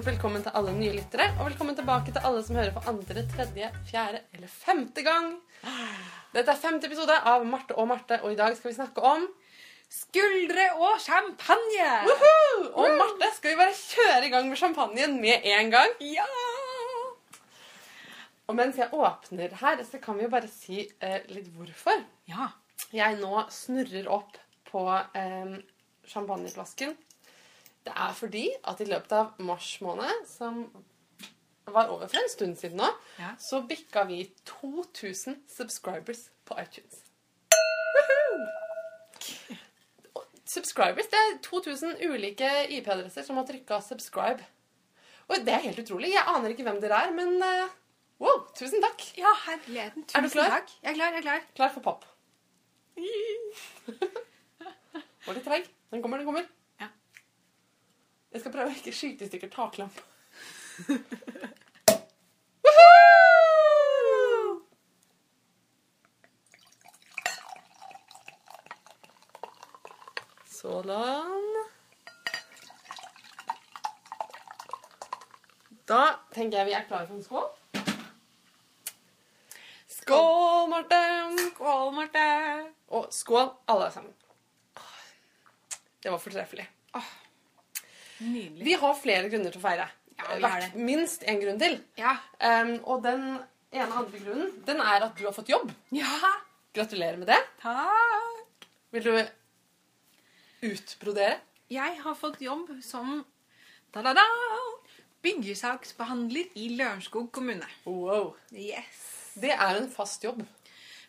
stort velkommen til alle nye lyttere, og velkommen tilbake til alle som hører for andre, tredje, fjerde eller femte gang. Dette er femte episode av Marte og Marte, og i dag skal vi snakke om Skuldre og champagne! Woohoo! Og Marte, skal vi bare kjøre i gang med champagnen med en gang? Ja! Og mens jeg åpner her, så kan vi jo bare si eh, litt hvorfor. Ja. Jeg nå snurrer opp på eh, champagneflasken. Det er fordi at i løpet av mars måned, som var over for en stund siden nå, Ja. så bikka vi 2000 subscribers på iTunes. Subscribers, det er 2000 ulike IP-adresser som har trykka 'subscribe'. Og det er helt utrolig. Jeg aner ikke hvem dere er, men eh, wow, tusen takk. Ja, herligheten. Er du klar? takk. Jeg er klar, jeg er klar. Klar for pop. Var litt treig. Den kommer, den kommer. Jeg skal prøve å ikke skyte i stykker taklamp. Sådan. Da tenker jeg vi er klare for en skål. Skål, Marte! Skål, Marte. Og skål, alle sammen. Det var fortreffelig. Nydelig. Vi har flere grunner til å feire. Ja, Hvert- det. Minst én grunn til. Ja. Um, og den ene andre grunnen den er at du har fått jobb. Ja. Gratulerer med det. Takk. Vil du utbrodere? Jeg har fått jobb som da-da-da, byggesaksbehandler i Lørenskog kommune. Wow. Yes. Det er en fast jobb.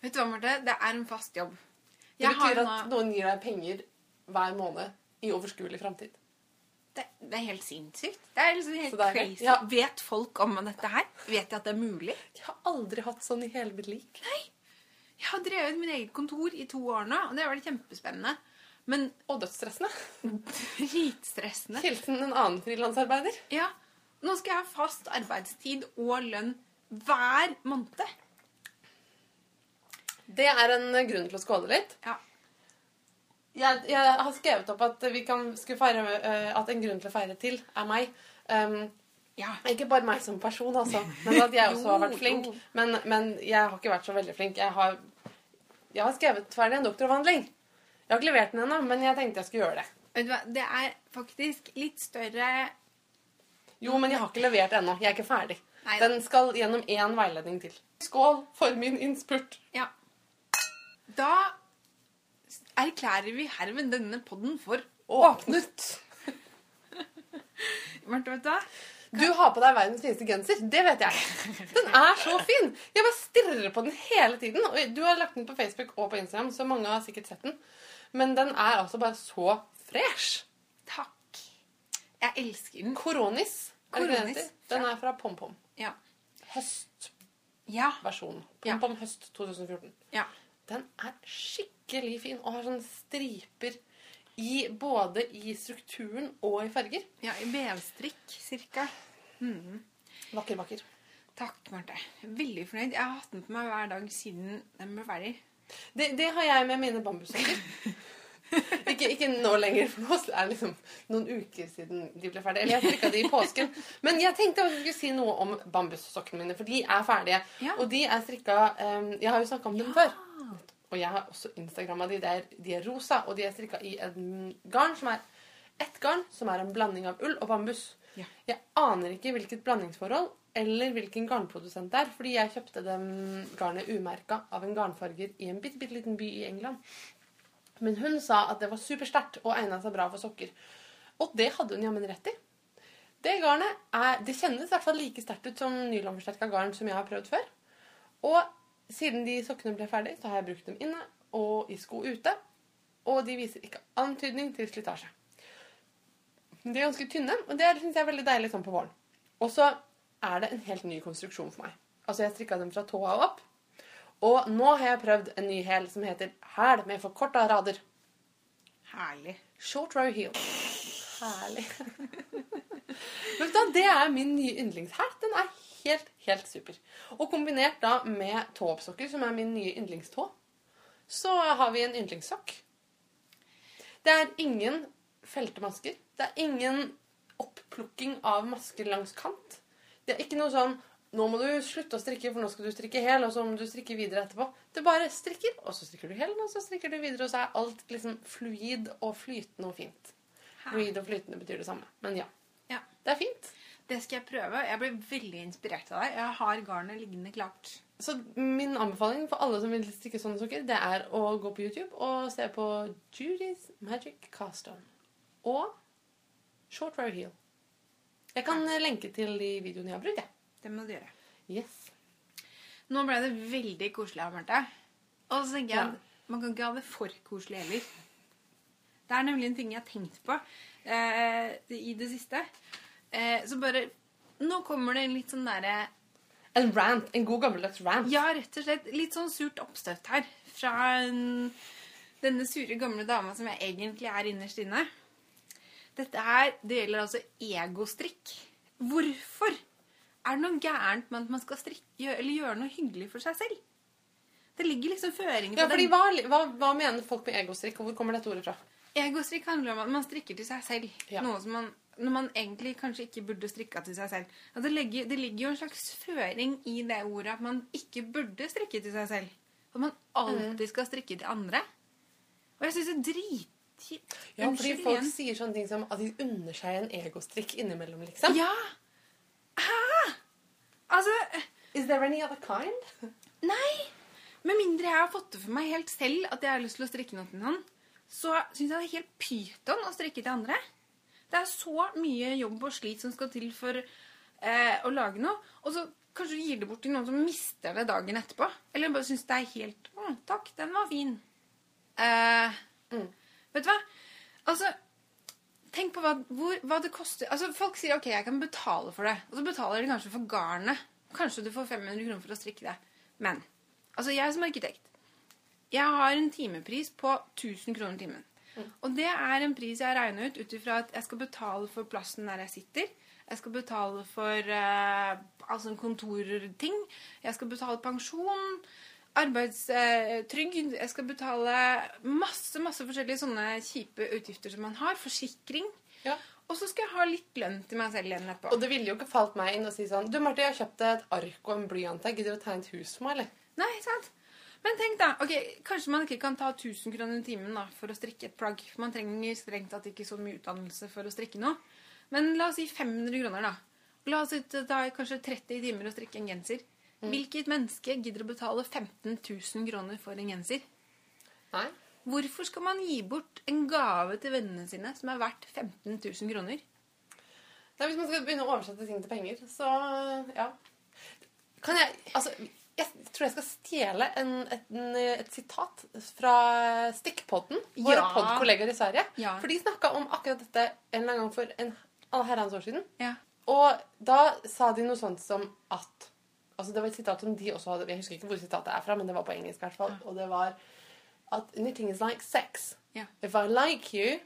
Vet du hva, Marte? Det er en fast jobb. Det betyr at noen gir deg penger hver måned i overskuelig framtid. Det, det er helt sinnssykt. Det er liksom helt er, crazy. Ja. Vet folk om dette her? Vet de at det er mulig? Jeg har aldri hatt sånn i hele mitt liv. Jeg har drevet min eget kontor i to år nå, og det har vært kjempespennende. Men Og dødsstressende. dritstressende. Hilsen en annen frilansarbeider. Ja, nå skal jeg ha fast arbeidstid og lønn hver måned. Det er en grunn til å skåle litt. Ja. Jeg, jeg har skrevet opp at vi kan skulle feire uh, At en grunn til å feire til er meg. Um, Ja. ikke bare meg som person, altså, men at jeg også har vært flink. Men, men jeg har ikke vært så veldig flink. Jeg har, jeg har skrevet ferdig en doktoravhandling. Jeg har ikke levert den ennå, men jeg tenkte jeg skulle gjøre det. Vet du hva, det er faktisk litt større Jo, men jeg har ikke levert ennå. Jeg er ikke ferdig. Nei. Den skal gjennom én veiledning til. Skål for min innspurt. Ja. Da erklærer vi herved denne podden for Åpnet. Marte, vet du hva? Du har på deg verdens fineste genser. Det vet jeg. Den er så fin. Jeg bare stirrer på den hele tiden. Og du har lagt den på Facebook og på Instagram, så mange har sikkert sett den. Men den er altså bare så fresh. Takk. Jeg elsker den. Koronis. Koronis. Den er fra PomPom. Ja. Høstversjonen. Ja. PomPom Høst 2014. Ja. Den er skikkelig fin og har sånne striper i både i strukturen og i farger. ja I vevstrikk, cirka. Vakker, vakker. Takk, Marte. Veldig fornøyd. Jeg har hatt den på meg hver dag siden den ble ferdig. Det, det har jeg med mine bambussokker. ikke, ikke nå lenger, for nå er det liksom noen uker siden de ble ferdige. Eller jeg strikka de i påsken. Men jeg tenkte at jeg skulle si noe om bambussokkene mine, for de er ferdige. Ja. Og de er strikka um, Jeg har jo snakka om dem før. Og jeg har også Instagramma de. Er, de er rosa, og de er strikka i en garn som er ett garn som er en blanding av ull og bambus. Ja. Jeg aner ikke hvilket blandingsforhold eller hvilken garnprodusent det er, fordi jeg kjøpte dem garnet umerka av en garnfarger i en bitte, bitte liten by i England. Men hun sa at det var supersterkt og egna seg bra for sokker. Og det hadde hun jammen rett i. Det garnet er, det kjennes i hvert fall like sterkt ut som nylonforsterka garn som jeg har prøvd før. Og siden de sokkene ble ferdig, så har jeg brukt dem inne og i sko ute. Og de viser ikke antydning til slitasje. De er ganske tynne, og det syns jeg er veldig deilig sånn på våren. Og så er det en helt ny konstruksjon for meg. Altså, jeg strikka dem fra tåa og opp. Og nå har jeg prøvd en ny hæl som heter hæl med forkorta rader. Herlig. Short row heel. Herlig. Men da, Det er min nye yndlingshæl. Den er helt, helt super. Og kombinert da med tåoppsokker, som er min nye yndlingstå, så har vi en yndlingssokk. Det er ingen feltemasker. Det er ingen oppplukking av masker langs kant. Det er ikke noe sånn nå må du slutte å strikke, for nå skal du strikke hel, og så må du strikke videre etterpå. Det bare strikker, og så strikker du hel, og så strikker du videre, og så er alt liksom fluid og flytende og fint. Fluid og flytende betyr det samme. Men ja. Ja. Det er fint. Det skal jeg prøve. Jeg ble veldig inspirert av deg. Jeg har garnet liggende klart. Så min anbefaling for alle som vil stikke sånne sokker, det er å gå på YouTube og se på Judy's Magic Cast On. Og Short Row Heel. Jeg kan lenke til de videoene jeg har brukt, jeg. Det må du gjøre. Yes. Nå ble det veldig koselig av Marte. Og så tenker jeg Ja. man kan ikke ha det for koselig heller. Det er nemlig en ting jeg har tenkt på eh, i det siste. Eh, så bare Nå kommer det en litt sånn derre En rant. En god gammeldags rant. Ja, rett og slett litt sånn surt oppstøt her. Fra en, denne sure, gamle dama som jeg egentlig er innerst inne. Dette her, det gjelder altså egostrikk. Hvorfor er det noe gærent med at man skal strikke, eller gjøre noe hyggelig for seg selv? Det ligger liksom føringer Ja, på fordi det. hva, hva, hva mener folk med egostrikk, og hvor kommer dette ordet fra? Egostrikk handler om at man strikker til seg selv. Ja. Noe som man, når man egentlig kanskje ikke burde strikka til seg selv. At det, ligger, det ligger jo en slags føring i det ordet at man ikke burde strikke til seg selv. At man alltid skal strikke til andre. Og jeg syns det er dritkjipt. Ja, fordi folk igjen. sier sånne ting som at de unner seg en egostrikk innimellom, liksom. Ja! Hæ? Altså Is there any other kind? Nei! Med mindre jeg har fått det for meg helt selv at jeg har lyst til å strikke noe til noen, så syns jeg det er helt pyton å strikke til andre. Det er så mye jobb og slit som skal til for eh, å lage noe. Og så kanskje du gir det bort til noen som mister det dagen etterpå. Eller bare syns det er helt Å, takk, den var fin. Eh, Mm. Vet du hva? Altså, tenk på hva, hvor, hva det koster. Altså, Folk sier ok, jeg kan betale for det. Og så betaler de kanskje for garnet. Kanskje du får 500 kroner for å strikke det. Men altså, jeg som arkitekt jeg har en timepris på 1000 kroner timen. Og det er en pris jeg regner ut ut ifra at jeg skal betale for plassen der jeg sitter. Jeg skal betale for eh, altså kontorting. Jeg skal betale pensjon, arbeidstrygd. Jeg skal betale masse masse forskjellige sånne kjipe utgifter som man har. Forsikring. Ja. Og så skal jeg ha litt lønn til meg selv igjen etterpå. Og det ville jo ikke falt meg inn å si sånn Du, Marte, jeg har kjøpt et ark og en blyant. Jeg Gidder du å tegne et hus for meg, eller? Nei, sant? Men tenk da, ok, kanskje man ikke kan ta 1000 kroner i timen da, for å strikke et plagg. For man trenger strengt tatt ikke så mye utdannelse for å strikke noe. Men la oss si 500 kroner da. La oss si det tar kanskje 30 timer å strikke en genser. Hvilket menneske gidder å betale 15 000 kroner for en genser? Nei. Hvorfor skal man gi bort en gave til vennene sine som er verdt 15 000 kroner? Nei, Hvis man skal begynne å oversette ting til penger, så ja. Kan jeg Altså, jeg tror jeg skal stjele en, et, en, et sitat fra Stikkpodden, våre Ja. podkollegaer i Sverige. Ja. For de snakka om akkurat dette en eller annen gang for en herrens år siden. Ja. Og da sa de noe sånt som at Altså Det var et sitat som de også hadde Jeg husker ikke hvor sitatet er fra, men det var på engelsk. i hvert fall. Og det var at knitting is like sex. Ja. If I like you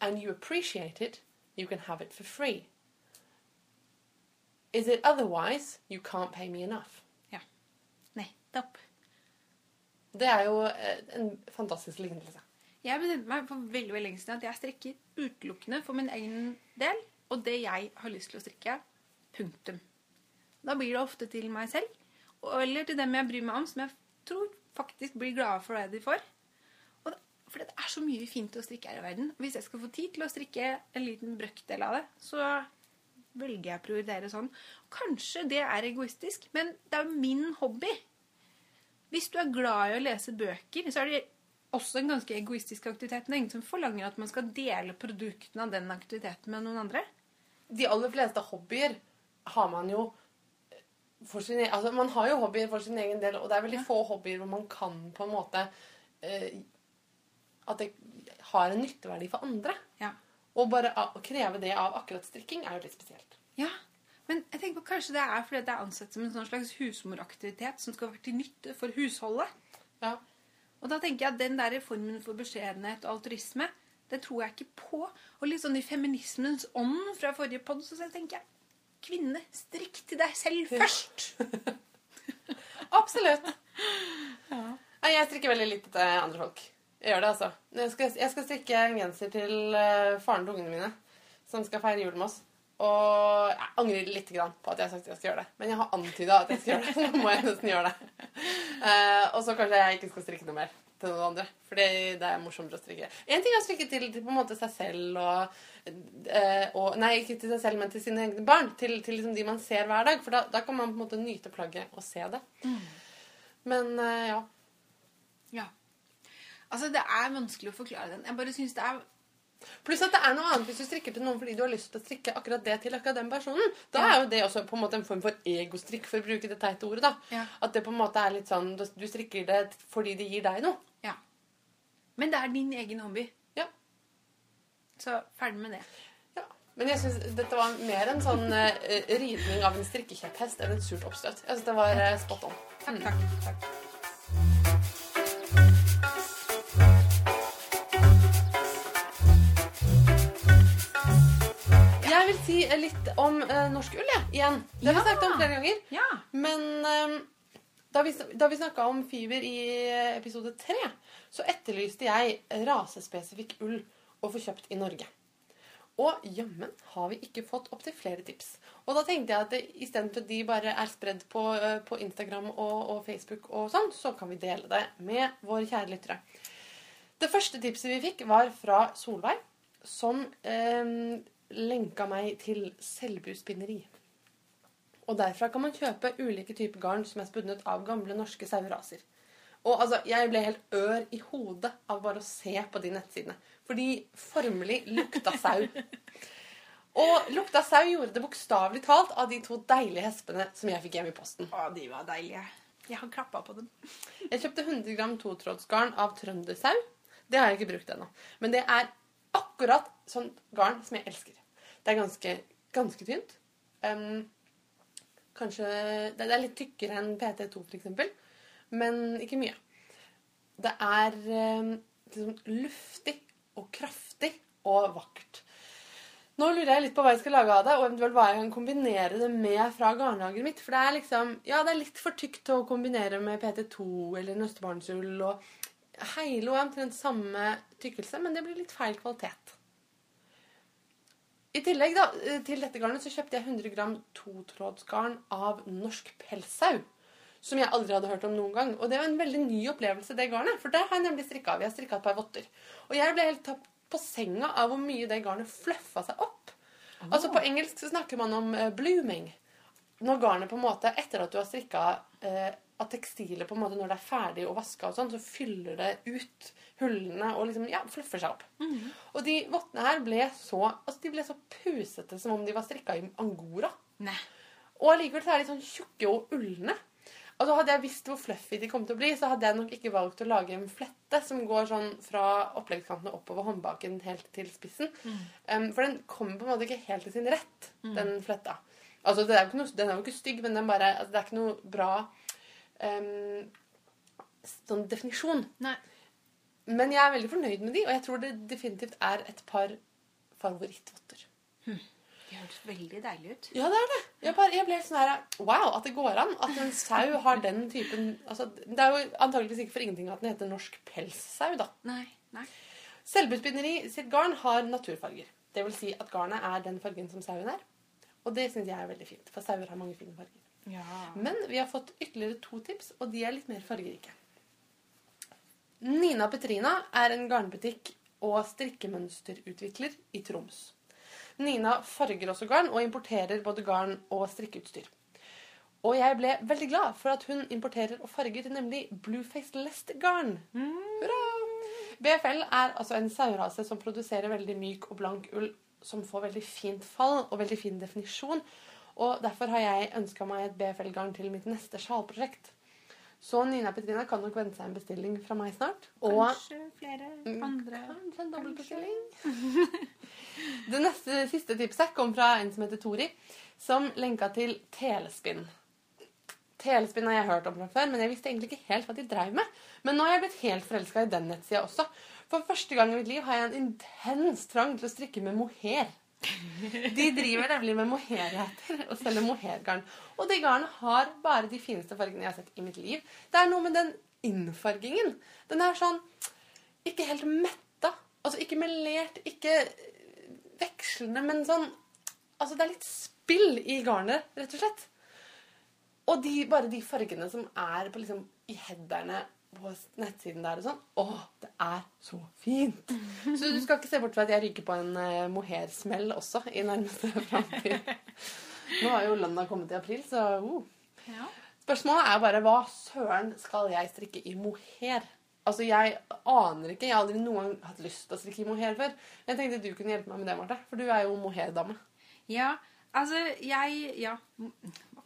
and you appreciate it, you can have it for free. Is it otherwise, you can't pay me enough. Nettopp. Det er jo eh, en fantastisk lignelse. Jeg bestemte meg for veldig, veldig lenge siden at jeg strikker utelukkende for min egen del, og det jeg har lyst til å strikke. Punktum. Da blir det ofte til meg selv, eller til dem jeg bryr meg om, som jeg tror faktisk blir glade for det de får. Og det, for det er så mye fint å strikke her i verden. Hvis jeg skal få tid til å strikke en liten brøkdel av det, så velger jeg å prioritere sånn. Kanskje det er egoistisk, men det er jo min hobby. Hvis du er glad i å lese bøker, så er det også en ganske egoistisk aktivitet. Det er ingen som forlanger at man skal dele produktene av den aktiviteten med noen andre. De aller fleste hobbyer har man jo for sin egen Altså, man har jo hobbyer for sin egen del, og det er veldig få hobbyer hvor man kan på en måte eh, At det har en nytteverdi for andre. Ja. Og bare å kreve det av akkurat strikking er jo litt spesielt. ja. Men jeg tenker på kanskje det er fordi det er ansett som en sånn slags husmoraktivitet som skal være til nytte for husholdet. Ja. Og da tenker jeg at den der formen for beskjedenhet og altruisme, det tror jeg ikke på. Og litt sånn i feminismens ånd fra forrige podd, så tenker jeg kvinne, strikk til deg selv først. Absolutt. Ja. Jeg strikker veldig litt til andre folk. Jeg gjør det, altså. Jeg skal, jeg skal strikke en genser til eh, faren til ungene mine, som skal feire jul med oss. Og jeg angrer litt grann på at jeg har sagt at jeg skal gjøre det. Men jeg har antyda at jeg skal gjøre det, så nå må jeg nesten gjøre det. Uh, og så kanskje jeg ikke skal strikke noe mer til noen andre. Fordi det er morsommere å strikke. En ting er å strikke til, til på en måte seg selv og, uh, og Nei, ikke til seg selv, men til sine egne barn. Til, til liksom de man ser hver dag. For da, da kan man på en måte nyte plagget og se det. Men uh, ja. Ja. Altså, det er vanskelig å forklare den. Jeg bare syns det er Pluss at det er noe annet hvis du strikker til noen fordi du har lyst til å strikke akkurat det til akkurat den personen. Da er jo det også på en måte en form for egostrikk, for å bruke det teite ordet. da. Ja. At det på en måte er litt sånn Du du strikker det fordi det gir deg noe. Ja. Men det er din egen hobby. Ja. Så ferdig med det. ja. Men jeg syns dette var mer en sånn uh, ridning av en strikkekjepphest enn et surt oppstøt. Jeg synes det var uh, spot on. Takk, Mm. takk. takk. Si litt om uh, norsk ull, ja. Igjen. Det har vi snakket om flere ganger. Ja. Men eh, da vi, da vi snakka om fiber i eh, episode tre, så etterlyste jeg rasespesifikk ull å få kjøpt i Norge. Og jammen har vi ikke fått opptil flere tips. Og da tenkte jeg at istedenfor at de bare er spredd på, på Instagram og, og Facebook, og sånn, så kan vi dele det med våre kjære lyttere. Det første tipset vi fikk, var fra Solveig, som eh, lenka meg til Selbu spinneri. Og derfra kan man kjøpe ulike typer garn som er spunnet av gamle norske saueraser. Og altså, jeg ble helt ør i hodet av bare å se på de nettsidene. For de formelig lukta sau. Og lukta sau gjorde det bokstavelig talt av de to deilige hespene som jeg fikk hjem i posten. Å, de var deilige. Jeg har klappa på dem. Jeg kjøpte 100 gram totrådsgarn av trøndersau. Det har jeg ikke brukt ennå. Men det er akkurat sånt garn som jeg elsker. Det er ganske, ganske tynt. Um, kanskje Det er litt tykkere enn PT2, f.eks. Men ikke mye. Det er um, liksom luftig og kraftig og vakkert. Nå lurer jeg litt på hva jeg skal lage av det, og eventuelt hva jeg kan kombinere det med fra garnlageret mitt. For det er liksom, ja, det er litt for tykt å kombinere med PT2 eller nøstebarnsull. og Heilo er omtrent samme tykkelse, men det blir litt feil kvalitet. I tillegg da, til dette garnet så kjøpte jeg 100 gram totrådsgarn av norsk pelssau. Som jeg aldri hadde hørt om noen gang. Og det var en veldig ny opplevelse, det garnet. For det har jeg nemlig strikka av. Jeg har strikka et par votter. Og jeg ble helt tatt på senga av hvor mye det garnet fluffa seg opp. Altså På engelsk så snakker man om eh, blooming. Når garnet på en måte, etter at du har strikka eh, at tekstilet på en måte når det er ferdig og vaska, og sånn, så fyller det ut hullene og liksom, ja, fluffer seg opp. Og de vottene her ble så altså de ble så pusete som om de var strikka i angora. Nei. Og allikevel så er de sånn tjukke og ulne. Altså Hadde jeg visst hvor fluffy de kom til å bli, så hadde jeg nok ikke valgt å lage en flette som går sånn fra oppleggskantene oppover håndbaken helt til spissen. Um, for den kommer på en måte ikke helt til sin rett, den fletta. Altså, det er noe, Den er jo ikke stygg, men den bare, altså, det er ikke noe bra um, sånn definisjon. Nei. Men jeg er veldig fornøyd med de, og jeg tror det definitivt er et par favorittvotter. De høres veldig deilige ut. Ja, det er det. Jeg, bare, jeg ble sånn her Wow, at det går an. At en sau har den typen altså, Det er jo antakeligvis ikke for ingenting at den heter norsk pelssau, da. Nei. Nei. Selbuspinneri sitt garn har naturfarger. Det vil si at garnet er den fargen som sauen er. Og det syns jeg er veldig fint, for sauer har mange fine farger. Ja. Men vi har fått ytterligere to tips, og de er litt mer fargerike. Nina Petrina er en garnbutikk og strikkemønsterutvikler i Troms. Nina farger også garn og importerer både garn og strikkeutstyr. Og jeg ble veldig glad for at hun importerer og farger nemlig Blueface Lest-garn. Hurra! BFL er altså en sauerase som produserer veldig myk og blank ull som får veldig fint fall og veldig fin definisjon. Og derfor har jeg ønska meg et BFL-garn til mitt neste sjalprosjekt. Så Nina Petrina kan nok vente seg en bestilling fra meg snart. Og Kanskje flere andre Kanskje en dobbeltbestilling. Det neste siste tipset kom fra en som heter Tori, som lenka til telespinn. Telespinn har jeg hørt om fra før, men jeg visste egentlig ikke helt hva de drev med. Men nå har jeg blitt helt forelska i den nettsida også. For første gang i mitt liv har jeg en intens trang til å strikke med mohair. De driver nemlig med mohairheter og selger mohairgarn. Og det garnet har bare de fineste fargene jeg har sett i mitt liv. Det er noe med den innfargingen. Den er sånn ikke helt metta. Altså ikke melert, ikke vekslende, men sånn Altså, det er litt spill i garnet, rett og slett. Og de, bare de fargene som er på, liksom, i headerne på nettsiden der og sånn Å, det er så fint! Så du skal ikke se bort fra at jeg ryker på en uh, mohair-smell også i nærmeste framtid. Nå har jo lønna kommet i april, så uh. Ja. Spørsmålet er bare hva søren skal jeg strikke i mohair? Altså, Jeg aner ikke. Jeg har aldri noen gang hatt lyst til å strikke i mohair før. Jeg tenkte du kunne hjelpe meg med det, Marte. For du er jo mohair-dame. Ja, altså jeg Ja.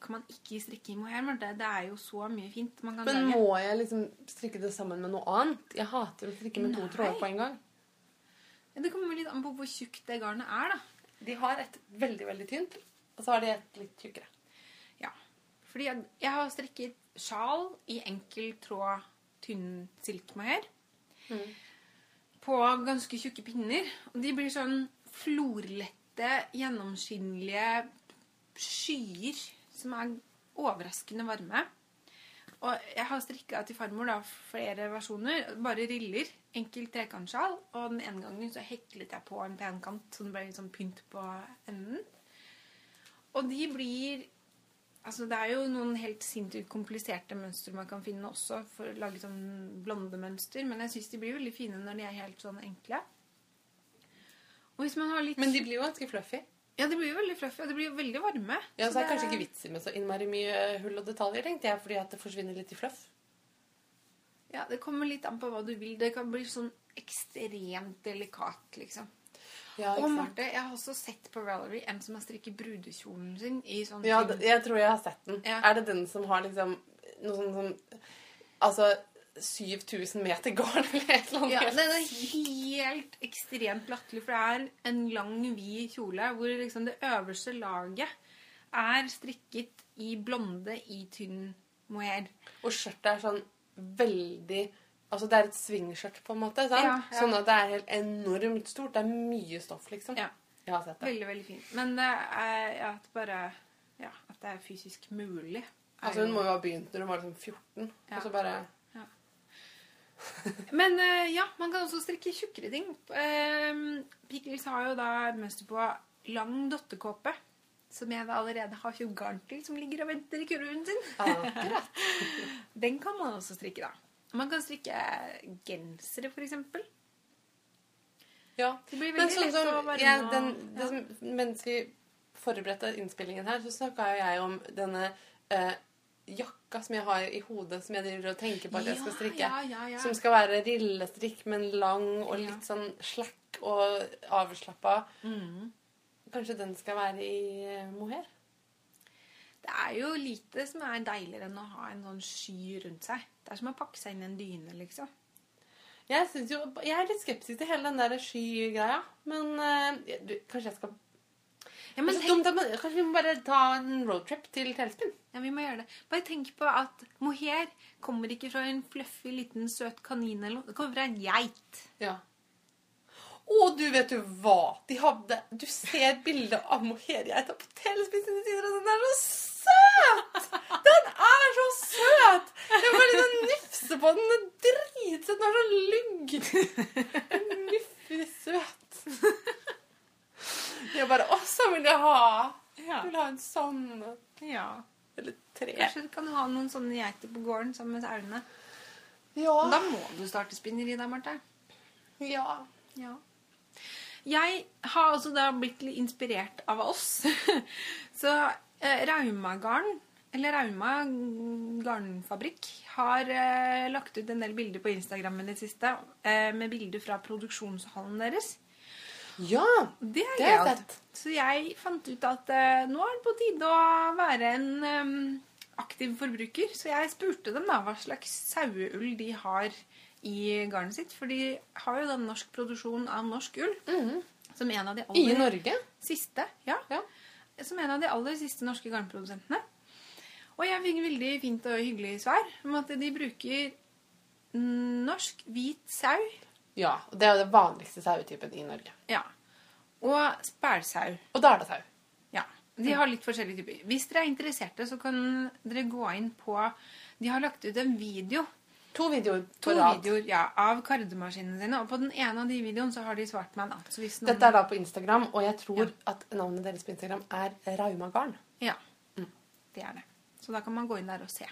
Kan man ikke strikke i mohair? Det, Det er jo så mye fint man kan Men lage. må jeg liksom strikke det sammen med noe annet? Jeg hater å strikke med to Nei. tråder på en gang. Ja, Det kommer litt an på hvor tjukt det garnet er, da. De har et veldig, veldig tynt, og så har de et litt tjukkere. Ja. Fordi jeg, jeg har strikket sjal i enkel tråd tynn silkemohair. Mm. På ganske tjukke pinner. Og de blir sånn florlette, gjennomskinnelige skyer som er overraskende varme. Og jeg har strikka til farmor da, flere versjoner. Bare riller. Enkel trekantsjal. Og den ene gangen så heklet jeg på en penkant, så det ble sånn pynt på enden. Og de blir Altså, det er jo noen helt sinnssykt kompliserte mønstre man kan finne også for å lage sånn blonde mønster, men jeg syns de blir veldig fine når de er helt sånn enkle. Og hvis man har litt Men de blir jo ganske fluffy. Ja, de blir jo veldig fluffy, og de blir jo veldig varme. Ja, så, Så det er kanskje ikke vits i med så innmari mye hull og detaljer, tenkte jeg, fordi at det forsvinner litt i fluff. Ja, Det kommer litt an på hva du vil. Det kan bli sånn ekstremt delikat, liksom. Ja, Og? Marte, jeg har også sett på Valerie en som har strikket brudekjolen sin i sånn Ja, jeg tror jeg har sett den. Ja. Er det den som har liksom noe sånn som Altså 7000 meter garn eller et eller annet? Ja, det er helt ekstremt latterlig, for det er en lang, vid kjole hvor liksom det øverste laget er strikket i blonde i tynn mohair. Og skjørtet er sånn veldig Altså det er et svingskjørt, på en måte. Sant? Ja, ja. Sånn at det er helt enormt stort. Det er mye stoff, liksom. Ja, Jeg har sett det. Veldig, veldig fint. Men det er ja, at bare Ja, at det er fysisk mulig. er Altså Hun må jo ha begynt når hun var liksom 14. Ja. Og så bare Men eh, ja, man kan også strikke tjukkere ting. Uh, Pickles har jo da et mønster på lang dottekåpe. Som jeg da allerede har kjøpt garn til, som ligger og venter i kurven sin. Akkurat. Den kan man også strikke, da. Man kan strikke gensere, for eksempel. Ja. Det blir veldig sånn lett å varme ja, den, det ja. Mens vi forberedte innspillingen her, så snakka jo jeg om denne eh, jakka som jeg har i hodet, som jeg driver og tenker på at jeg skal strikke. Ja, ja. Som skal være rillestrikk, men lang og litt sånn slack og avslappa. Mm. Kanskje den skal være i eh, mohair? Det er jo lite som er deiligere enn å ha en sånn sky rundt seg. Det er som å pakke seg inn i en dyne, liksom. Jeg, jo, jeg er litt skeptisk til hele den der sky-greia. Men øh, du, kanskje jeg skal Ja, men tenk, dumt, man- Kanskje vi må bare ta en roadtrip til Telespinn? ja, vi må gjøre det. Bare tenk på at mohair kommer ikke fra en fluffy, liten, søt kanin eller noe. Det kommer fra en geit. Ja. Å, du vet jo hva de hadde Du ser bildet av mohairgeita på Telespinn sine sider, og den er så søt! Den er så søt! Jeg bare liksom nufser på den. Den er dritsøt. Den er så lugg. Nyffig søt. Jeg bare Å, så vil jeg ha. Ja. Jeg vil ha en sånn. ja. Eller tre. Kanskje du kan ha noen sånne geiter på gården sammen med sauene. Ja. Da må du starte spinneri der, Marte. ja. Ja. Jeg har altså da blitt litt inspirert av oss. Så eh, Raumagarn, eller Rauma garnfabrikk, har eh, lagt ut en del bilder på Instagram i det siste eh, med bilder fra produksjonshallen deres. Ja. Det er Det er fett. Så jeg fant ut at eh, nå er det på tide å være en um, aktiv forbruker. Så jeg spurte dem da hva slags saueull de har i garnet sitt. For de har jo den norsk produksjon av norsk ull. Som en av de aller I Norge? siste. Ja, Ja. Som en av de aller siste norske garnprodusentene. Og jeg fikk veldig fint og hyggelig svar om at de bruker norsk hvit sau. Ja. og Det er jo den vanligste sauetypen i Norge. Ja. Og spælsau. Og da er det sau. Ja, De har litt forskjellige typer. Hvis dere er interesserte, så kan dere gå inn på De har lagt ut en video To videoer To rad. videoer ja, av kardemaskinene sine. Og på den ene av de videoene så har de svart meg. en Så hvis noen... Dette er da på Instagram, og jeg tror Ja. at navnet deres på Instagram er Raumagarn. Ja, det er det. Så da kan man gå inn der og se.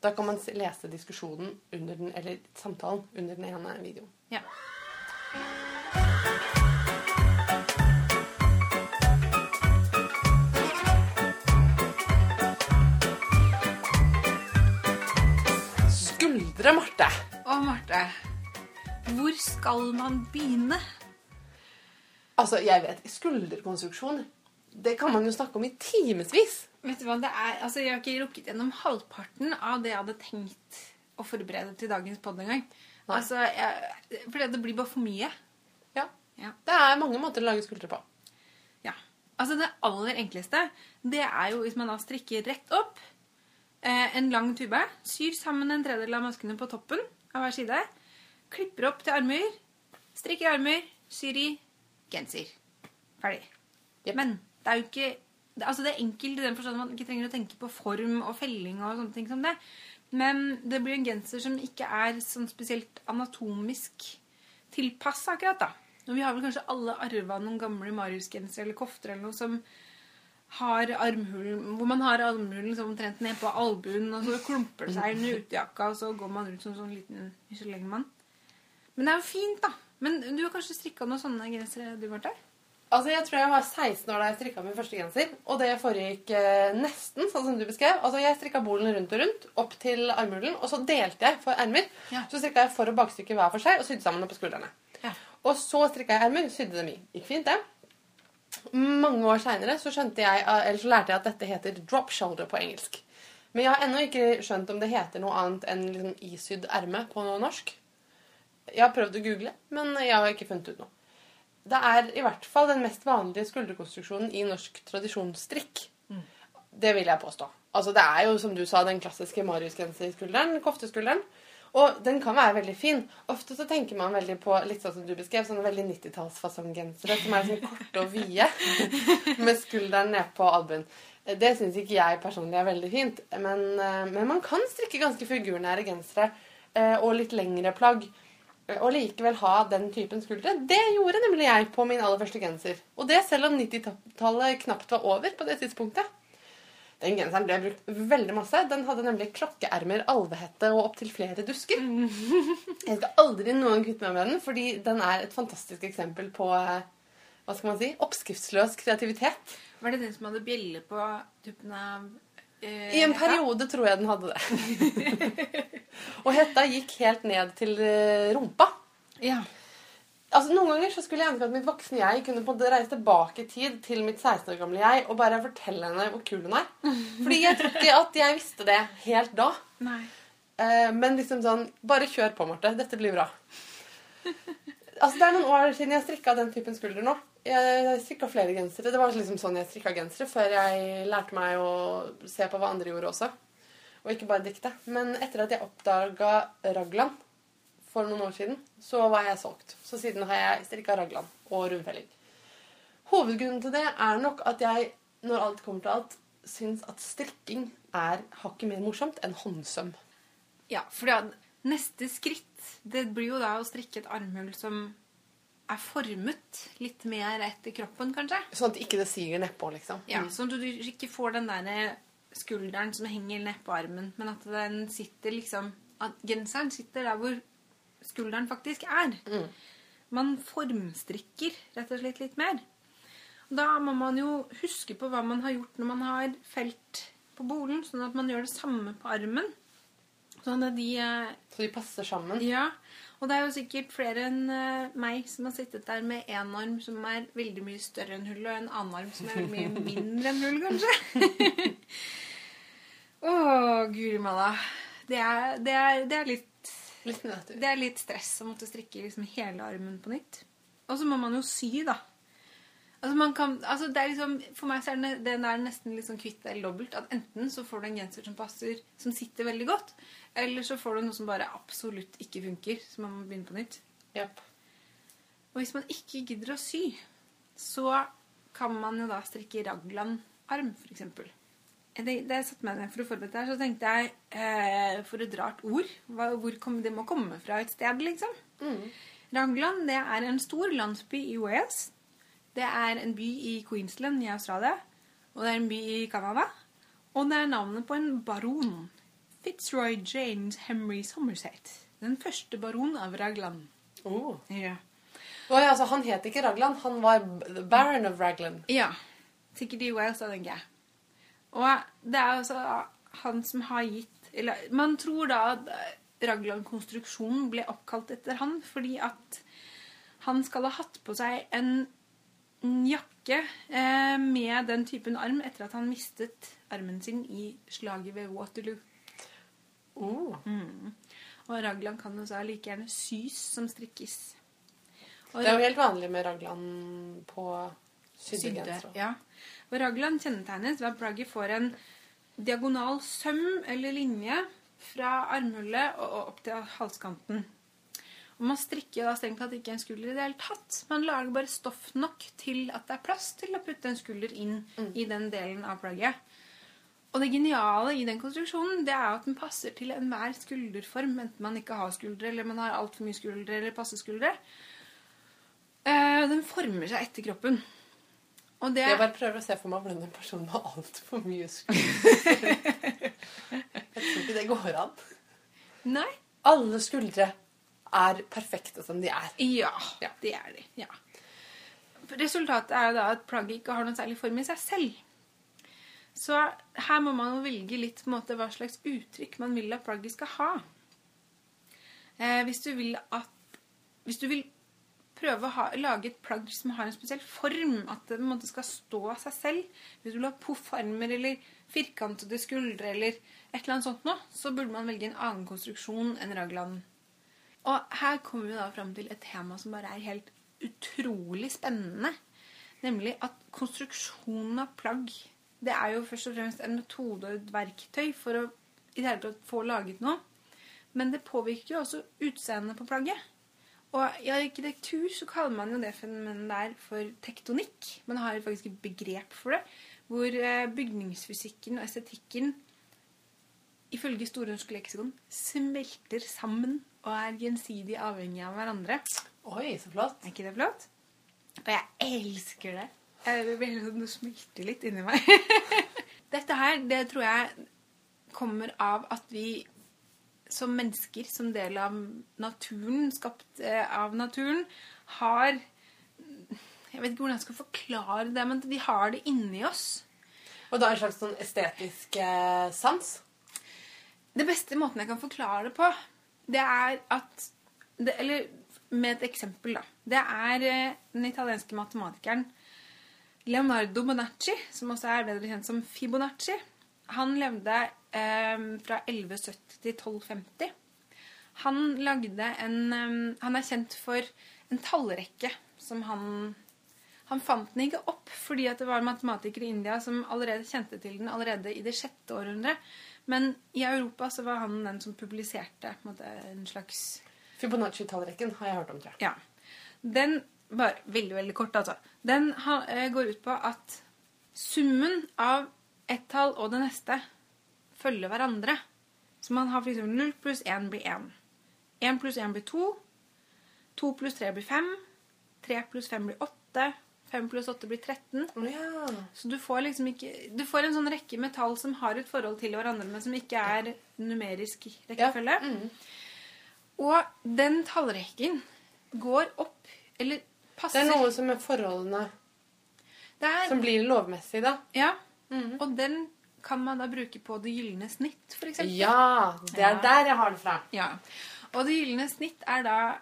Da kan man lese diskusjonen under den, eller samtalen under den ene videoen. Ja. Skuldre, Marte! Å, Marte, hvor skal man begynne? Altså, jeg vet, skulderkonstruksjon, det kan man jo snakke om i timevis. Vet du hva det er? Altså, Jeg har ikke rukket gjennom halvparten av det jeg hadde tenkt å forberede til dagens podd engang. Altså, jeg, fordi det blir bare for mye. Ja. Ja. Det er mange måter å lage skuldre på. Ja. Altså Det aller enkleste det er jo hvis man da strikker rett opp eh, en lang tube, syr sammen en tredjedel av maskene på toppen av hver side, klipper opp til armer, strikker armer, syr i genser. Ferdig. Jep. Men det er jo ikke altså det er enkelt i den forstand at man ikke trenger å tenke på form og felling og sånne ting som det. Men det blir en genser som ikke er sånn spesielt anatomisk tilpassa akkurat, da. Og vi har vel kanskje alle arva noen gamle Marius-gensere eller kofter eller noe som har armhulen, hvor man har armhulen liksom omtrent ned på albuen, og så klumper det seg under utejakka, og så går man rundt som sånn liten isolermann. Men det er jo fint, da. Men du har kanskje strikka noen sånne gensere, du, Marte? Altså, Jeg tror jeg var 16 år da jeg strikka min første genser. Og det foregikk eh, nesten sånn som du beskrev. Altså, Jeg strikka bolen rundt og rundt opp til armhulen, og så delte jeg for ermer. Ja. Så strikka jeg for- og bakstykke hver for seg og sydde sammen opp på skuldrene. Ja. Og så strikka jeg ermer, sydde dem i. Gikk fint, det. Mange år seinere så, skjønte jeg, eh, eller så lærte jeg at dette heter drop shoulder på engelsk. Men jeg har ennå ikke skjønt om det heter noe annet enn liksom isydd erme på norsk. Jeg har prøvd å google, men jeg har ikke funnet ut noe. Det er i hvert fall den mest vanlige skulderkonstruksjonen i norsk tradisjonsstrikk. Det vil jeg påstå. Altså, det er jo, som du sa, den klassiske Marius-genserskulderen, kofteskulderen. Og den kan være veldig fin. Ofte så tenker man veldig på litt sånn som du beskrev, sånne veldig 90-tallsfasonggensere som er sånn korte og vide, med skulderen ned på albuen. Det syns ikke jeg personlig er veldig fint, men, eh, men man kan strikke ganske figurnære gensere eh, og litt lengre plagg. Eh, Og likevel ha den typen skuldre. Det gjorde nemlig jeg på min aller første genser. Og det selv om 90-tallet knapt var over på det tidspunktet. Den genseren ble brukt veldig masse. Den hadde nemlig klokkeermer, alvehette og opptil flere dusker. Jeg skal aldri noen kvitte meg med den, fordi den er et fantastisk eksempel på eh, hva skal man si, oppskriftsløs kreativitet. Var det den som hadde bjelle på tuppen av eh, I en periode tror jeg den hadde det. og hetta gikk helt ned til eh, rumpa. Ja. Altså, Noen ganger så skulle jeg ønske at mitt voksne jeg kunne på en måte reise tilbake i tid til mitt 16 år gamle jeg og bare fortelle henne hvor kul hun er. Fordi jeg tror ikke at jeg visste det helt da. Nei. Eh, men liksom sånn Bare kjør på, Marte. Dette blir bra. Altså, Det er noen år siden jeg strikka den typen skulder nå. Jeg strikka flere gensere. Det var liksom sånn jeg strikka gensere før jeg lærte meg å se på hva andre gjorde også. Og ikke bare dikte. Men etter at jeg oppdaga raglan for noen år siden, så var jeg solgt. Så siden har jeg strikka raglan og rundfelling. Hovedgrunnen til det er nok at jeg, når alt kommer til alt, syns at strikking er hakket mer morsomt enn håndsøm. Ja, for neste skritt det blir jo da å strikke et armhull som er formet litt mer etter kroppen, kanskje. Sånn at ikke det siger nedpå, liksom. Ja, Sånn at du ikke får den der skulderen som henger nedpå armen, men at den sitter liksom At genseren sitter der hvor skulderen faktisk er. Mm. Man formstrikker rett og slett litt mer. Da må man jo huske på hva man har gjort når man har felt på bolen, sånn at man gjør det samme på armen. Sånn at de eh, Så de passer sammen. Ja, og det er jo sikkert flere enn eh, meg som har sittet der med én arm som er veldig mye større enn hullet, og en annen arm som er veldig mye mindre enn hull, kanskje. Å, guri malla. Det er, det, er, det, er litt, Litt det er litt stress å måtte strikke liksom hele armen på nytt. Og så må man jo sy, da. Altså man kan, altså det er liksom, For meg så er det, den er nesten sånn kvitt eller dobbelt. At enten så får du en genser som passer, som sitter veldig godt, eller så får du noe som bare absolutt ikke funker, så man må begynne på nytt. Yep. Og hvis man ikke gidder å sy, så kan man jo da strikke raglan-arm, f.eks. det, da jeg satte meg ned for å forberede her, så tenkte jeg eh, For et rart ord. Hva, hvor kom, det må komme fra et sted, liksom. Raglan det er en stor landsby i Wales. Det er en by i Queensland i Australia. Og det er en by i Canada. Og det er navnet på en baron. Fitzroy James Henry Somerset. Den første baron av Ragland. Oh. Ja. Oh, ja, altså, han het ikke Ragland, han var Baron of Ragland. Ja. Sikkert i Wales, da, tenker jeg. Og det er altså han som har gitt eller, Man tror da at Ragland-konstruksjonen ble oppkalt etter han fordi at han skal ha hatt på seg en en jakke eh, med den typen arm etter at han mistet armen sin i slaget ved Waterloo. Oh. Og raglan kan også like gjerne sys som strikkes. Og Det er jo helt vanlig med raglan på Sydde, ja. Og raglan kjennetegnes ved at plagget får en diagonal søm eller linje fra armhullet og opp til halskanten. Og man strikker da strengt tatt ikke en skulder i det hele tatt. Man lager bare stoff nok til at det er plass til å putte en skulder inn i den delen av plagget. Og det geniale i den konstruksjonen det er at den passer til enhver skulderform, enten man ikke har skuldre, eller man har altfor mye skuldre, eller passe skuldre. den former seg etter kroppen. Og det Jeg bare prøver å se for meg hvordan en person med altfor mye skuldre Jeg tror ikke det går an. Nei. Alle skuldre er perfekte som de er. Ja, Ja. det er de. Ja. Resultatet er da at plagget ikke har noen særlig form i seg selv. Så her må man jo velge litt måte, hva slags uttrykk man vil at plagget skal ha. Eh, hvis du vil at Hvis du vil prøve å ha, lage et plagg som har en spesiell form, at det på en måte skal stå av seg selv Hvis du vil ha poffarmer eller firkantede skuldre eller et eller annet sånt noe, så burde man velge en annen konstruksjon enn raglan. Og her kommer vi da fram til et tema som bare er helt utrolig spennende. Nemlig at konstruksjonen av plagg det er jo først og fremst en metode og et verktøy for å i det hele tatt få laget noe. Men det påvirker jo også utseendet på plagget. Og i arkitektur så kaller man jo det fenomenet der for tektonikk. Man har faktisk et begrep for det. Hvor eh, bygningsfysikken og estetikken ifølge Store norske leksikon smelter sammen og er gjensidig avhengig av hverandre. Oi, så flott. Er ikke det flott? Og jeg elsker det. Jeg blir sånn, smelter litt inni meg. Dette her, det tror jeg kommer av at vi som mennesker, som del av naturen, skapt eh, av naturen, har Jeg vet ikke hvordan jeg skal forklare det, men vi har det inni oss. Og da en slags sånn estetisk eh, sans. Det beste måten jeg kan forklare det på, det er at det, Eller med et eksempel, da. Det er eh, den italienske matematikeren Leonardo Bonacci, som også er bedre kjent som Fibonacci. Han levde eh, fra 1170 til 1250. Han lagde en eh, Han er kjent for en tallrekke som han Han fant den ikke opp fordi at det var matematikere i India som allerede kjente til den allerede i det sjette århundret. Men i Europa så var han den som publiserte på en, måte, en slags Fibonacci-tallrekken har jeg hørt om, tror jeg. ja. Den bare veldig, veldig kort, altså. Den eh, går ut på at summen av ett tall og det neste følger hverandre. Så man har f.eks. 0 pluss 1 blir 1. 1 pluss 1 blir 2. 2 pluss 3 blir 5. 3 pluss 5 blir 8. 5 pluss 8 blir 13. Å ja. Så du får liksom ikke Du får en sånn rekke med tall som har et forhold til hverandre, men som ikke er numerisk rekkefølge. Mm. Og den tallrekken går opp Eller passer Det er noe som er forholdene Det er- som blir lovmessig, da. Ja. Og den kan man da bruke på det gylne snitt, eksempel. Ja, det er Ja. der jeg har det fra. Ja. Og det gylne snitt er da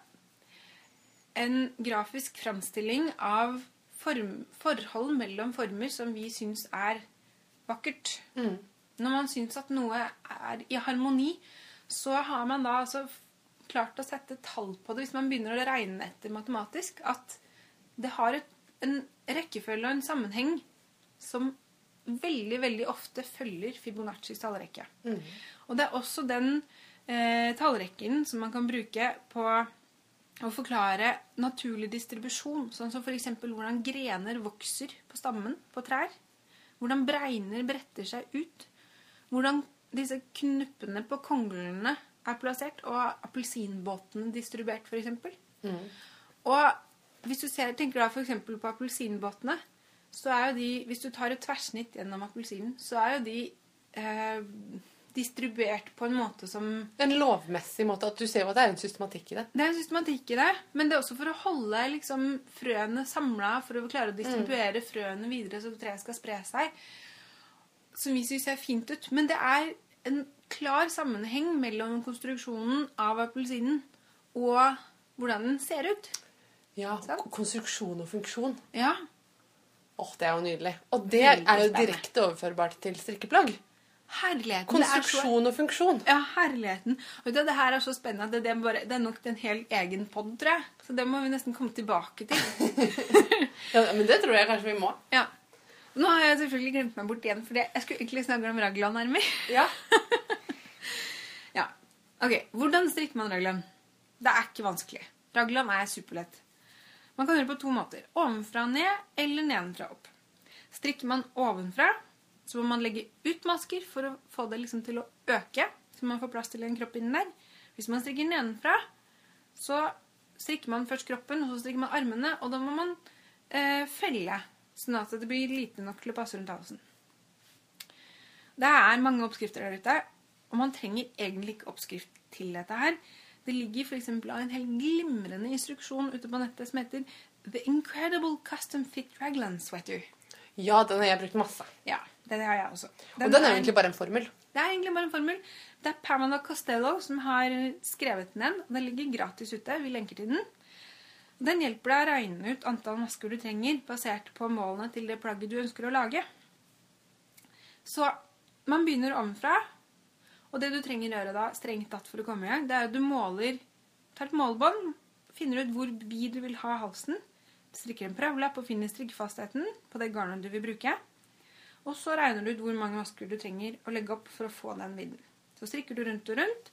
en grafisk framstilling av form, forhold mellom former som vi syns er vakkert. Mm. Når man syns at noe er i harmoni, så har man da altså klart å sette tall på det hvis man begynner å regne etter matematisk, at det har et, en rekkefølge og en sammenheng som veldig, veldig ofte følger Fibonaccis tallrekke. Og det er også den eh, tallrekken som man kan bruke på å forklare naturlig distribusjon, sånn som f.eks. hvordan grener vokser på stammen på trær. Hvordan bregner bretter seg ut. Hvordan disse knuppene på konglene er plassert, og appelsinbåtene distribuert, f.eks. Mm. Og hvis du ser, tenker da f.eks. på appelsinbåtene, så er jo de Hvis du tar et tverrsnitt gjennom appelsinen, så er jo de eh, distribuert på en måte som En lovmessig måte. At du ser jo at det er en systematikk i det. Det er en systematikk i det, men det er også for å holde liksom, frøene samla, for å klare å distribuere frøene videre så treet skal spre seg. Som vi syns ser fint ut. Men det er en klar sammenheng mellom konstruksjonen av appelsinen og hvordan den ser ut. Ja, Sånn? Konstruksjon og funksjon. Ja, Åh, Det er jo nydelig. Og det er jo direkte overførbart til strikkeplagg. Herligheten. Er så- Konstruksjon og funksjon. Ja, herligheten. Og det, det her er så spennende at det, det, bare, det er nok en hel egen pod, tror jeg. Så det må vi nesten komme tilbake til. Ja, men det tror jeg kanskje vi må. Ja. Nå har jeg selvfølgelig glemt meg bort igjen, for jeg skulle egentlig snakke om raglanarmer. Ja. Ja. Ok, hvordan strikker man raglan? Det er ikke vanskelig. Raglan er superlett. Man kan gjøre det på to måter. Ovenfra og ned eller nedenfra og opp. Strikker man ovenfra, så må man legge ut masker for å få det liksom til å øke, så man får plass til en kropp innen der. Hvis man strikker nedenfra, så strikker man først kroppen, og så strikker man armene, og da må man eh, felle, sånn at det blir lite nok til å passe rundt halsen. Det er mange oppskrifter der ute, og man trenger egentlig ikke oppskrift til dette her. Det ligger for eksempel en helt glimrende instruksjon ute på nettet som heter The Incredible Custom Fit Raglan Sweater. ja, den har jeg brukt masse. Ja, det har jeg også. Og den er er egentlig bare en formel. Det er egentlig bare en formel. Det er Pamela Costello som har skrevet den. og Den ligger gratis ute. Vi lenker til den. Den hjelper deg å regne ut antall masker du trenger, basert på målene til det plagget du ønsker å lage. Så man begynner ovenfra, og det du trenger å gjøre da, strengt tatt for å komme i gang, det er at du måler, tar et målbånd, finner ut hvor vid du vil ha halsen, strikker en prøvelapp og finner strikkefastheten på det garnet du vil bruke. Og så regner du ut hvor mange masker du trenger å legge opp for å få den vidden. Så strikker du rundt og rundt,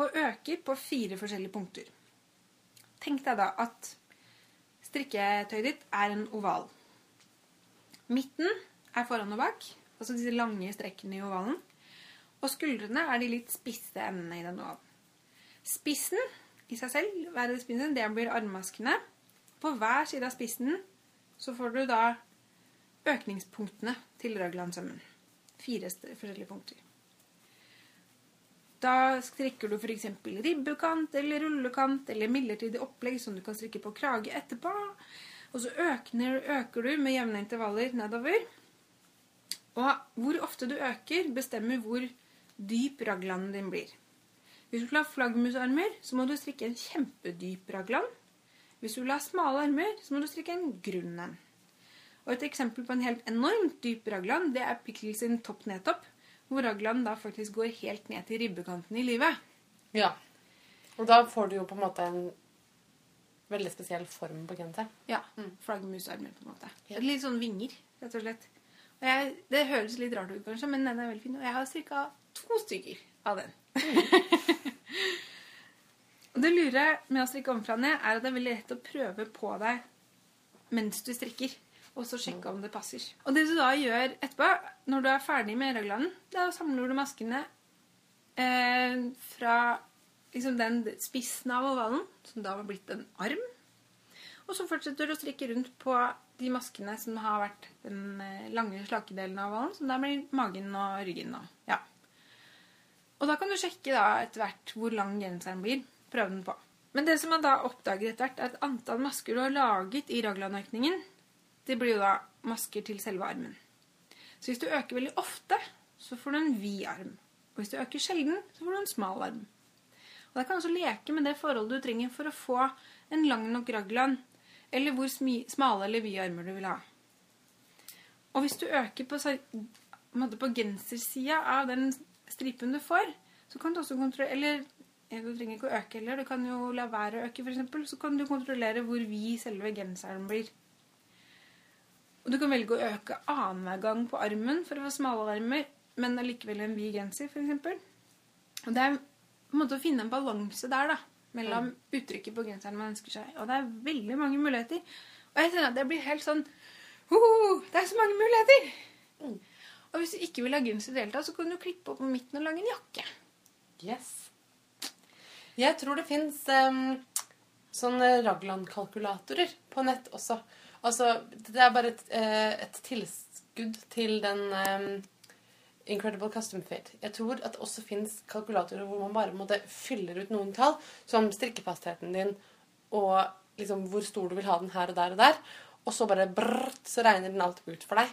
og øker på fire forskjellige punkter. Tenk deg da at strikketøyet ditt er en oval. Midten er foran og bak, altså disse lange strekkene i ovalen. Og skuldrene er de litt spisse endene i den ovalen. Spissen i seg selv, hver spissene, det blir armmaskene. På hver side av spissen så får du da økningspunktene til Raglandsømmen. Fire forskjellige punkter. Da strikker du f.eks. ribbekant eller rullekant eller midlertidig opplegg som du kan strikke på krage etterpå. Og så øker, øker du med jevne intervaller nedover. Og hvor ofte du øker, bestemmer hvor dyp raglan din blir. Hvis du vil ha flaggermusarmer, så må du strikke en kjempedyp raglan. Hvis du vil ha smale armer, så må du strikke en grunn en. Og et eksempel på en helt enormt dyp raglan, det er Pickles sin topp nedtopp, hvor raglan da faktisk går helt ned til ribbekanten i livet. Ja. Og da får du jo på en måte en veldig spesiell form på genseren. Ja, flaggermusarmer på en måte. Ja. Litt sånn vinger, rett og slett. Og jeg, det høres litt rart ut kanskje, men den er veldig fin. Og jeg har ca. to stykker av den. og det lure med å strikke ovenfra ned, er at det er veldig lett å prøve på deg mens du strikker. Og så sjekke om det passer. Og det du da gjør etterpå, når du er ferdig med raglanen, da samler du maskene eh, fra liksom den spissen av ovalen, som da var blitt en arm. Og så fortsetter du å strikke rundt på de maskene som har vært den eh, lange, slake delen av ovalen, som da blir magen og ryggen. Og, ja. og da kan du sjekke da etter hvert hvor lang genseren blir. Prøve den på. Men det som man da oppdager etter hvert, er at antall masker du har laget i raglanøkningen, det blir jo da masker til selve armen. Så hvis du øker veldig ofte, så får du en vid arm. Og hvis du øker sjelden, så får du en smal arm. Og da kan du også leke med det forholdet du trenger for å få en lang nok raglan, eller hvor smale eller vide armer du vil ha. Og hvis du øker på, på gensersida av den stripen du får, så kan du også kontrollere Eller du trenger ikke å øke heller, du kan jo la være å øke, f.eks. Så kan du kontrollere hvor vid selve genseren blir. Og du kan velge å øke annenhver gang på armen for å få smale armer, men allikevel en vid genser, f.eks. Og det er på en måte å finne en balanse der, da. Mellom uttrykket på genseren man ønsker seg. Og det er veldig mange muligheter. Og jeg kjenner at det blir helt sånn «Hoho, Det er så mange muligheter! Mm. Og hvis du ikke vil ha genser i det hele tatt, så kan du klippe opp på midten og lage en jakke. Yes. Jeg tror det fins sånne Ragland-kalkulatorer på nett også. Altså, det er bare et, eh, et tilskudd til den um, Incredible Custom Fit. Jeg tror at det også fins kalkulatorer hvor man bare måtte fyller ut noen tall, som strikkefastheten din og liksom hvor stor du vil ha den her og der og der. Og så bare brrrt, så regner den alt ut for deg.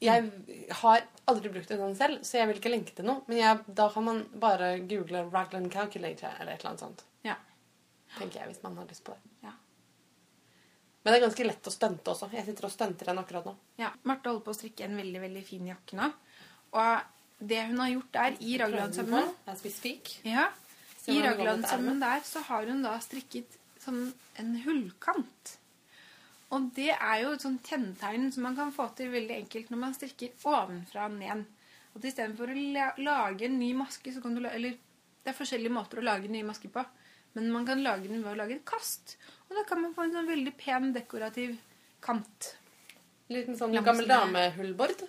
Jeg har aldri brukt en sånn selv, så jeg vil ikke lenke til noe. Men jeg, da kan man bare google Raglan Calculator eller et eller annet sånt. Ja. Tenker jeg, hvis man har lyst på det. Ja. Men det er ganske lett å stunte også. Jeg sitter og stunter den akkurat nå. ja. Marte holder på å strikke en veldig, veldig fin jakke nå. Og det hun har gjort der i raglandsømmen ja, I raglandsømmen der så har hun da strikket sånn en hullkant. Og det er jo et sånt kjennetegn som man kan få til veldig enkelt når man strikker ovenfra og ned. At istedenfor å lage en ny maske, så kan du Eller det er forskjellige måter å lage en ny maske på. Men man kan lage den ved å lage et kast. Og da kan man få en sånn veldig pen, dekorativ kant. Liten sånn gammel gammel damehullbord.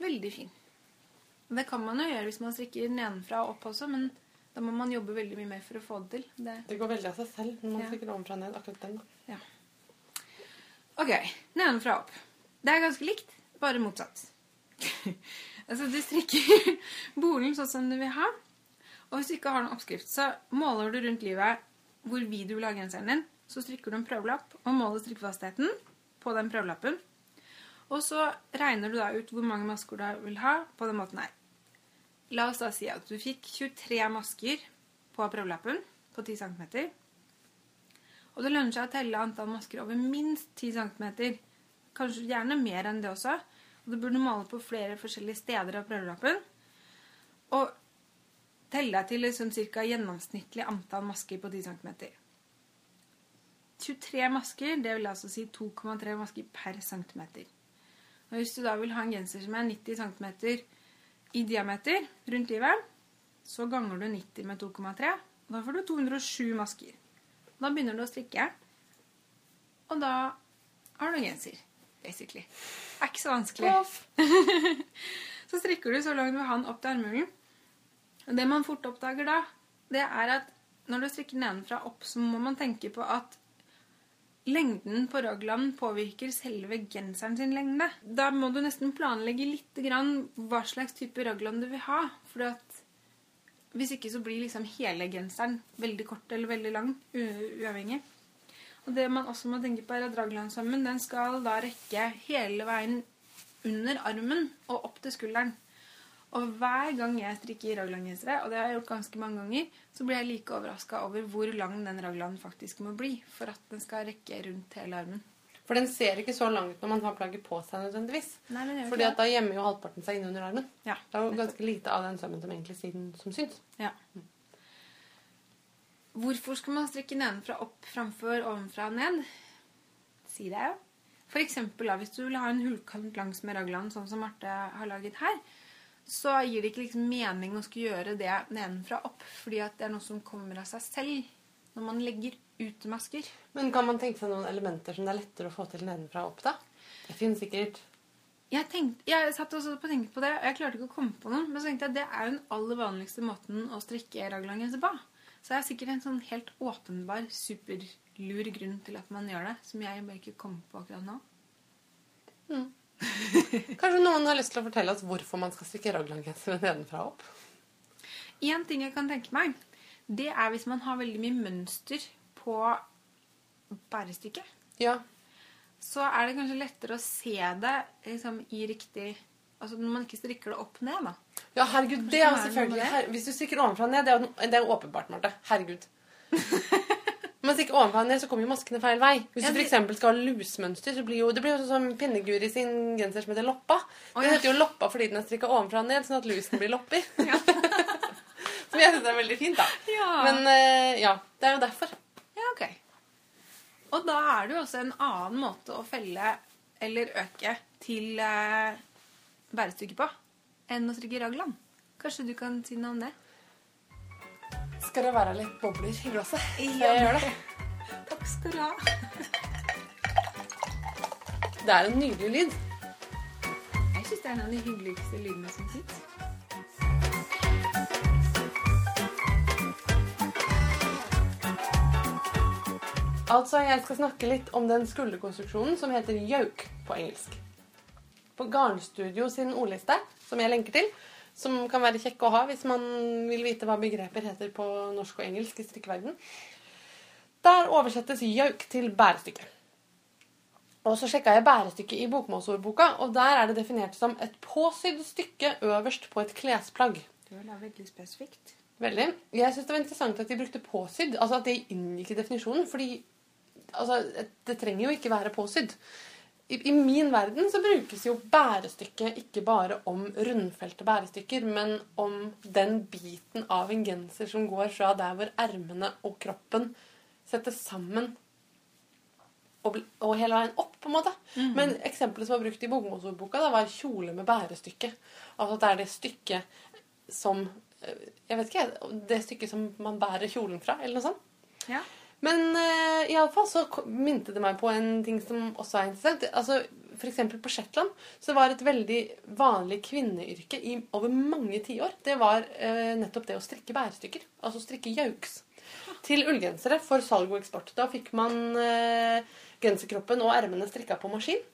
Veldig fin. Det kan man jo gjøre hvis man strikker nedenfra og opp også, men da må man jobbe veldig mye mer for å få det til. Det Det går veldig av seg selv når man Ja. strikker ovenfra og ned. akkurat den. da. Ok, nedenfra og opp. Det er ganske likt, bare motsatt. altså, du strikker bolen sånn som du vil ha. Og hvis du ikke har noen oppskrift, så måler du rundt livet hvor vid du vil ha genseren din. Så strikker du en prøvelapp og måler strikkefastheten på den prøvelappen. Og så regner du da ut hvor mange masker du vil ha på den måten her. La oss da si at du fikk 23 masker på prøvelappen på 10 cm. Og det lønner seg å telle antall masker over minst 10 cm. Kanskje gjerne mer enn det også. Og du burde male på flere forskjellige steder av prøvelappen. Og telle deg til liksom ca. gjennomsnittlig antall masker på 10 cm. 23 masker, det vil altså si 2,3 masker per centimeter. Og hvis du da vil ha en genser som er 90 cm i diameter rundt livet, så ganger du 90 med 2,3. Da får du 207 masker. Da begynner du å strikke, og da har du genser, basically. Det er ikke så vanskelig. så strikker du så langt du vil ha den opp til armhulen. Og Det man fort oppdager da, det er at når du strikker nedenfra opp, så må man tenke på at lengden på raglan påvirker selve genseren sin lengde. Da må du nesten planlegge litt hva slags type raglan du vil ha. For hvis ikke så blir liksom hele genseren veldig kort eller veldig lang, uavhengig. Og det man også må tenke på er at raglansømmen den skal da rekke hele veien under armen og opp til skulderen. Og hver gang jeg strikker raglangensere, og det har jeg gjort ganske mange ganger, så blir jeg like overraska over hvor lang den raglanden faktisk må bli for at den skal rekke rundt hele armen. For den ser ikke så lang ut når man har plagget på seg nødvendigvis. Nei, men Fordi at da gjemmer jo halvparten seg innunder armen. Ja, Det er jo ganske lite av den sømmen som egentlig siden, som syns. Ja. Hvorfor skal man strikke nedenfra opp framfor ovenfra og ned? Si det. For eksempel da, hvis du vil ha en hullkant langs med raglan, sånn som Marte har laget her, så gir det ikke liksom mening å skulle gjøre det nedenfra opp, fordi at det er noe som kommer av seg selv når man legger ut masker. Men kan man tenke seg noen elementer som det er lettere å få til nedenfra og opp, da? Det finnes sikkert Jeg, tenkte, jeg satt også på tenkte på det, og jeg klarte ikke å komme på noen. Men så tenkte jeg at det er jo den aller vanligste måten å strikke raglangenser på. Så det er sikkert en sånn helt åpenbar, superlur grunn til at man gjør det, som jeg bare ikke kommer på akkurat nå. Kanskje noen har lyst til å fortelle oss hvorfor man skal strikke raglangenser nedenfra og opp? En ting jeg kan tenke meg, det er hvis man har veldig mye mønster på bærestykket. Ja. Så er det kanskje lettere å se det liksom, i riktig Altså når man ikke strikker det opp ned, da. Ja, herregud, det er selvfølgelig her, Hvis du strikker ovenfra ned, det er det er åpenbart, Marte. Herregud. Når man strikker ovenfra og ned, så kommer jo maskene feil vei. Hvis Ja, du f.eks. skal ha lusmønster, så blir jo det blir jo sånn som Pinneguri sin genser som heter Loppa. Den heter jo Loppa fordi den er strikka ovenfra og ned, sånn at lusen blir lopper. som jeg syns er veldig fint, da. Ja. Men eh, ja, det er jo derfor. Ja, ok. Og da er det jo også en annen måte å felle eller øke til eh, bærestykket på enn å strikke raglan. Kanskje du kan si noe om det? Skal det være litt bobler i glasset? Ja. Så jeg gjør det. Takk skal du ha. Det er en nydelig lyd. Jeg syns det er en av de hyggeligste lydene som fins. Altså, jeg skal snakke litt om den skulderkonstruksjonen som heter yoke på engelsk. På Garnstudio sin ordliste, som jeg lenker til, som kan være kjekk å ha hvis man vil vite hva begreper heter på norsk og engelsk i strikkeverden, der oversettes jauk til bærestykke. Og så sjekka jeg bærestykket i bokmålsordboka, og der er det definert som et påsydd stykke øverst på et klesplagg. Det var veldig spesifikt. Veldig. Jeg syns det var interessant at de brukte påsydd. Altså at det inngikk i definisjonen. Fordi altså, det trenger jo ikke være påsydd. I, I min verden så brukes jo bærestykke ikke bare om rundfelte bærestykker, men om den biten av en genser som går fra der hvor ermene og kroppen settes sammen og, og hele veien opp, på en måte. Men eksempelet som var brukt i bokmålsordboka, da var kjole med bærestykke. Altså at det er det stykket som eh, Jeg vet ikke, det stykket som man bærer kjolen fra, eller noe sånt. Ja. Men uh, iallfall så minte det meg på en ting som også er interessant. Altså, eksempel på Shetland så var et veldig vanlig kvinneyrke i over mange tiår det var uh, nettopp det å strikke bærestykker. Altså strikke jauks. Til ullgensere for salg og eksport. Da fikk man uh, genserkroppen og ermene strikka på maskin.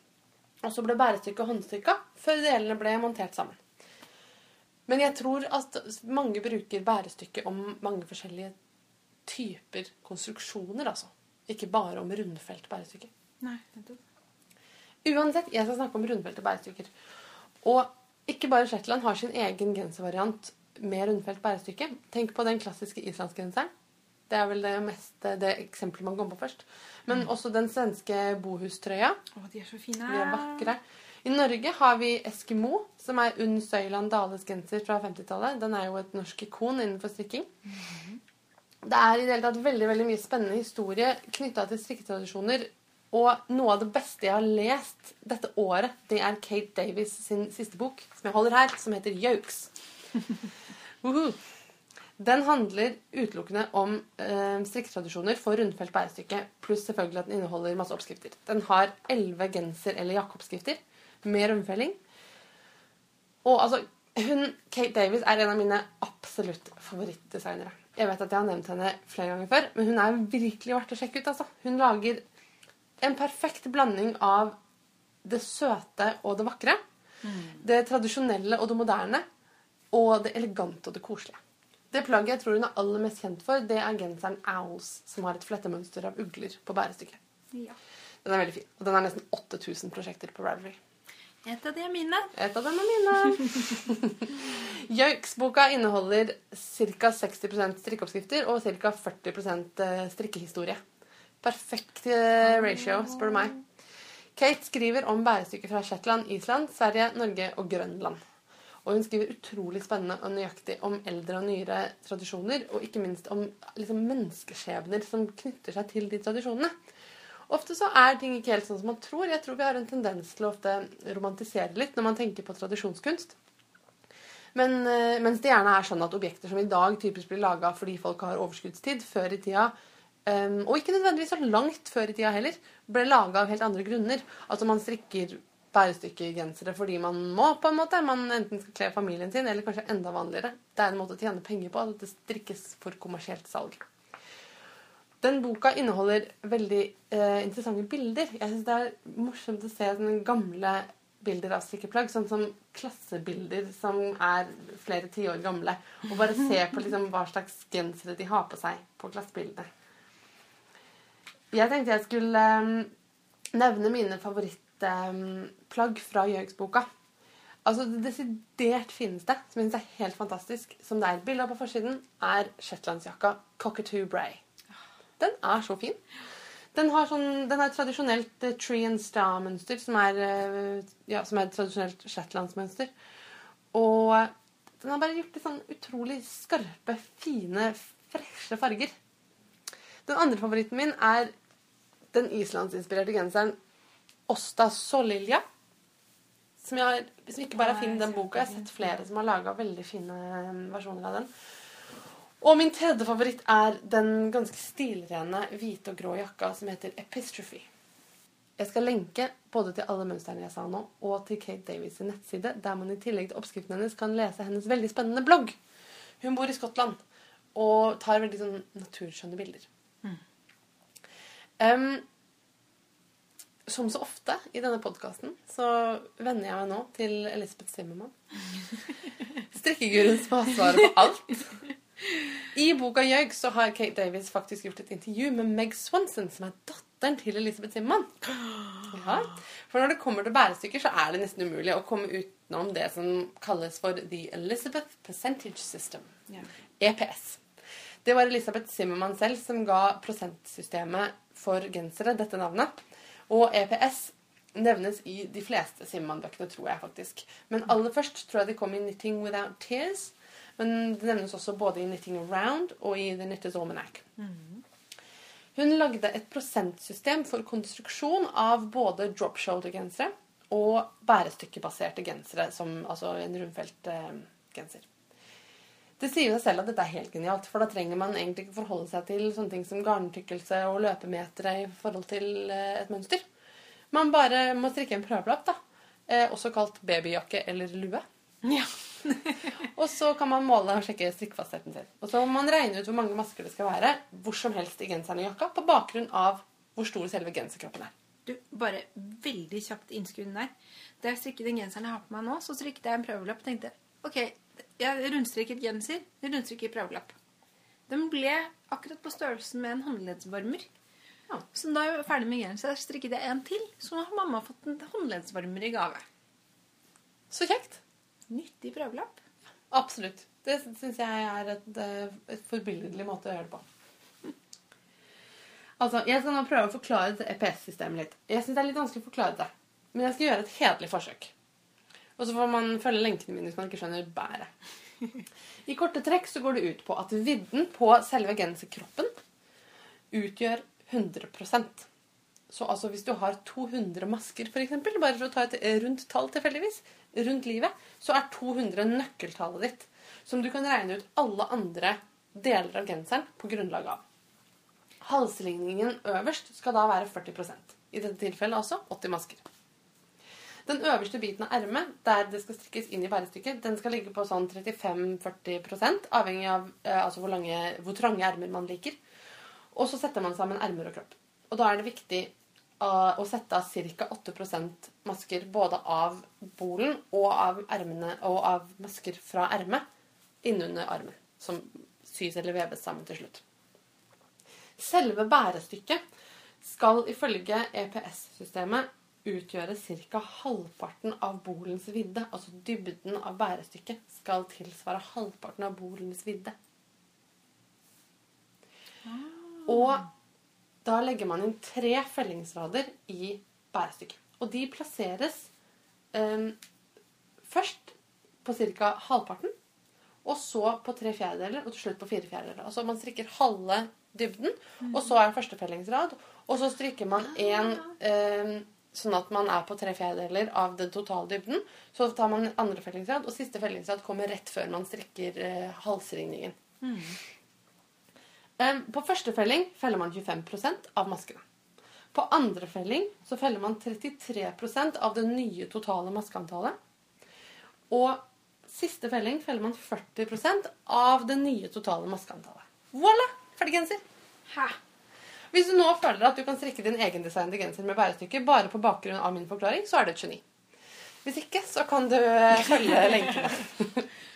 Og så ble bærestykket håndstrikka før delene ble montert sammen. Men jeg tror at mange bruker bærestykket om mange forskjellige typer konstruksjoner, altså. Ikke bare om rundfelt bærestykker. Nei. Uansett, jeg skal snakke om rundfelt og bærestykker. Og ikke bare Shetland har sin egen genservariant med rundfelt bærestykke. Tenk på den klassiske islandsgenseren. Det er vel det, mest, det eksempelet man kom på først. Men også den svenske bohustrøya. Å, de er så fine. De er vakre. I Norge har vi Eskimo, som er Unn Søyland Dales genser fra 50-tallet. Den er jo et norsk ikon innenfor strikking. Det er i det hele tatt veldig veldig mye spennende historie knytta til strikketradisjoner. Og noe av det beste jeg har lest dette året, det er Kate Davies sin siste bok, som jeg holder her, som heter Yokes. Woohoo. Den handler utelukkende om eh, strikketradisjoner for rundfelt bærestykke, pluss selvfølgelig at den inneholder masse oppskrifter. Den har elleve genser- eller jakkeoppskrifter med rundfelling. Og altså, hun, Kate Davies er en av mine absolutt favorittdesignere. Jeg vet at jeg har nevnt henne flere ganger før, men hun er virkelig verdt å sjekke ut. altså. Hun lager en perfekt blanding av det søte og det vakre. Det tradisjonelle og det moderne. Og det elegante og det koselige. Det plagget jeg tror hun er aller mest kjent for, det er genseren Owls, som har et flettemønster av ugler på bærestykket. Ja. Den er veldig fin. Og den har nesten 8000 prosjekter på Ravelry. Et av de er mine. Et av dem er mine. Joiks-boka inneholder ca. 60% strikkeoppskrifter og ca. 40% strikkehistorie. Perfekt eh, ratio, spør du meg. Kate skriver om bærestykker fra Shetland, Island, Sverige, Norge og Grønland. Og hun skriver utrolig spennende og nøyaktig om eldre og nyere tradisjoner, og ikke minst om liksom, menneskeskjebner som knytter seg til de tradisjonene. Ofte så er ting ikke helt sånn som man tror. Jeg tror vi har en tendens til å ofte romantisere litt når man tenker på tradisjonskunst. Men, eh, mens det gjerne er sånn at objekter som i dag typisk blir laga fordi folk har overskuddstid, før i tida eh, og ikke nødvendigvis så langt før i tida heller, ble laga av helt andre grunner. Altså man strikker bærestykkegensere fordi man må, på en måte. Man enten skal kle familien sin, eller kanskje enda vanligere. Det er en måte å tjene penger på, at det strikkes for kommersielt salg. Den boka inneholder veldig eh, interessante bilder. Jeg synes Det er morsomt å se sånne gamle bilder av strikkeplagg, sånn som klassebilder som er flere tiår gamle. Og bare se på liksom, hva slags gensere de har på seg på klassebildene. Jeg tenkte jeg skulle eh, nevne mine favorittplagg fra Gjøgsboka. Altså Det desidert fineste, som jeg synes er helt fantastisk, som det er et bilde av på forsiden, er shetlandsjakka Cockatoo Bray. Den er så fin. Den har, sånn, den har et tradisjonelt eh, tree and star-mønster, som, eh, ja, som er et tradisjonelt shetlandsmønster. Og den har bare gjort litt sånn utrolig skarpe, fine, freshe farger. Den andre favoritten min er den islandsinspirerte genseren Osta Solilja. Som, jeg, som ikke bare er fin i den boka, jeg har sett flere som har laga veldig fine eh, versjoner av den. Og min tredje favoritt er den ganske stilrene hvite og grå jakka som heter Epistrophy. Jeg skal lenke både til alle mønstrene jeg sa nå, og til Kate Davies nettside, der man i tillegg til oppskriften hennes kan lese hennes veldig spennende blogg. Hun bor i Skottland og tar veldig sånn naturskjønne bilder. Em, som så ofte i denne podkasten så venner jeg meg nå til Elisabeth Zimmermann. Strikkeguruen som svaret på alt. I boka 'Jøg' så har Kate Davies faktisk gjort et intervju med Meg Swanson, som er datteren til Elisabeth Simman. Ja. For når det kommer til bærestykker, så er det nesten umulig å komme utenom det som kalles for The Elizabeth Percentage System. Ja. EPS. Det var Elisabeth Simmermann selv som ga prosentsystemet for gensere dette navnet. Og EPS nevnes i de fleste Simmermann-bøkene, tror jeg faktisk. Men aller først tror jeg det kom i 'Knitting Without Tears'. Men det nevnes også både i 'Knitting Around' og i 'The Knitters Almanac'. Hun lagde et prosentsystem for konstruksjon av både drop shoulder-gensere og bærestykkebaserte gensere, som altså en rundfeltgenser. Eh, Det sier jo seg selv at dette er helt genialt, for da trenger man egentlig ikke forholde seg til sånne ting som garntykkelse og løpemetere i forhold til eh, et mønster. Man bare må strikke en prøvelapp, da. Eh, også kalt babyjakke eller lue. Ja. Og så kan man måle og sjekke strikkfastheten sin. Og så må man regne ut hvor mange masker det skal være hvor som helst i genseren og jakka, på bakgrunn av hvor stor selve genserkroppen er. Du, bare veldig kjapt innskudd der. Da jeg strikket den genseren jeg har på meg nå, så strikket jeg en prøvelapp og tenkte ok, jeg rundstrikket genser, rundstrikket prøvelapp. Den ble akkurat på størrelsen med en håndleddsvarmer. Ja. Så da jeg var ferdig med genser, strikket jeg en til, så nå har mamma fått en håndleddsvarmer i gave. Så kjekt. Nyttig prøvelapp. Absolutt. Det syns jeg er et, eh, et forbilledlig måte å gjøre det på. Altså, Jeg skal nå prøve å forklare EPS-systemet litt. Jeg syns det er litt vanskelig å forklare det, men jeg skal gjøre et hederlig forsøk. Og så får man følge lenkene mine hvis man ikke skjønner bæret. I korte trekk så går det ut på at vidden på selve genserkroppen utgjør 100% Så altså hvis du har 200 masker, eksempel, bare for å ta et rundt tall tilfeldigvis, rundt livet, så er 200 nøkkeltallet ditt, som du kan regne ut alle andre deler av genseren på grunnlag av. Halsligningen øverst skal da være 40% I dette tilfellet altså 80 masker. Den øverste biten av ermet, der det skal strikkes inn i bærestykket, den skal ligge på sånn 35-40% avhengig av eh, altså hvor, lange, hvor trange ermer man liker. Og så setter man sammen ermer og kropp. Og da er det viktig å sette av ca. 8% masker både av bolen og av ermene og av masker fra ermet innunder armen, som sys eller veves sammen til slutt. Selve bærestykket skal ifølge EPS-systemet utgjøre ca. halvparten av bolens vidde. Altså dybden av bærestykket skal tilsvare halvparten av bolens vidde. Og da legger man inn tre fellingsrader i bærestykket. Og de plasseres eh, først på ca. halvparten, og så på tre fjerdedeler, og til slutt på fire fjerdedeler. Altså man strikker halve dybden, og så er første fellingsrad, og så strikker man en eh, sånn at man er på tre fjerdedeler av den totale dybden. Så tar man andre fellingsrad, og siste fellingsrad kommer rett før man strikker eh, halsringningen. Eh, På første felling feller man 25% av maskene. På andre felling så feller man 33% av det nye totale maskeantallet. Og siste felling feller man 40% av det nye totale maskeantallet. Voilà! Ferdig genser. Hæ? Hvis du nå føler at du kan strikke din egendesignede genser med bærestykke bare på bakgrunn av min forklaring, så er du et geni. Hvis ikke, så kan du eh, følge lenkene.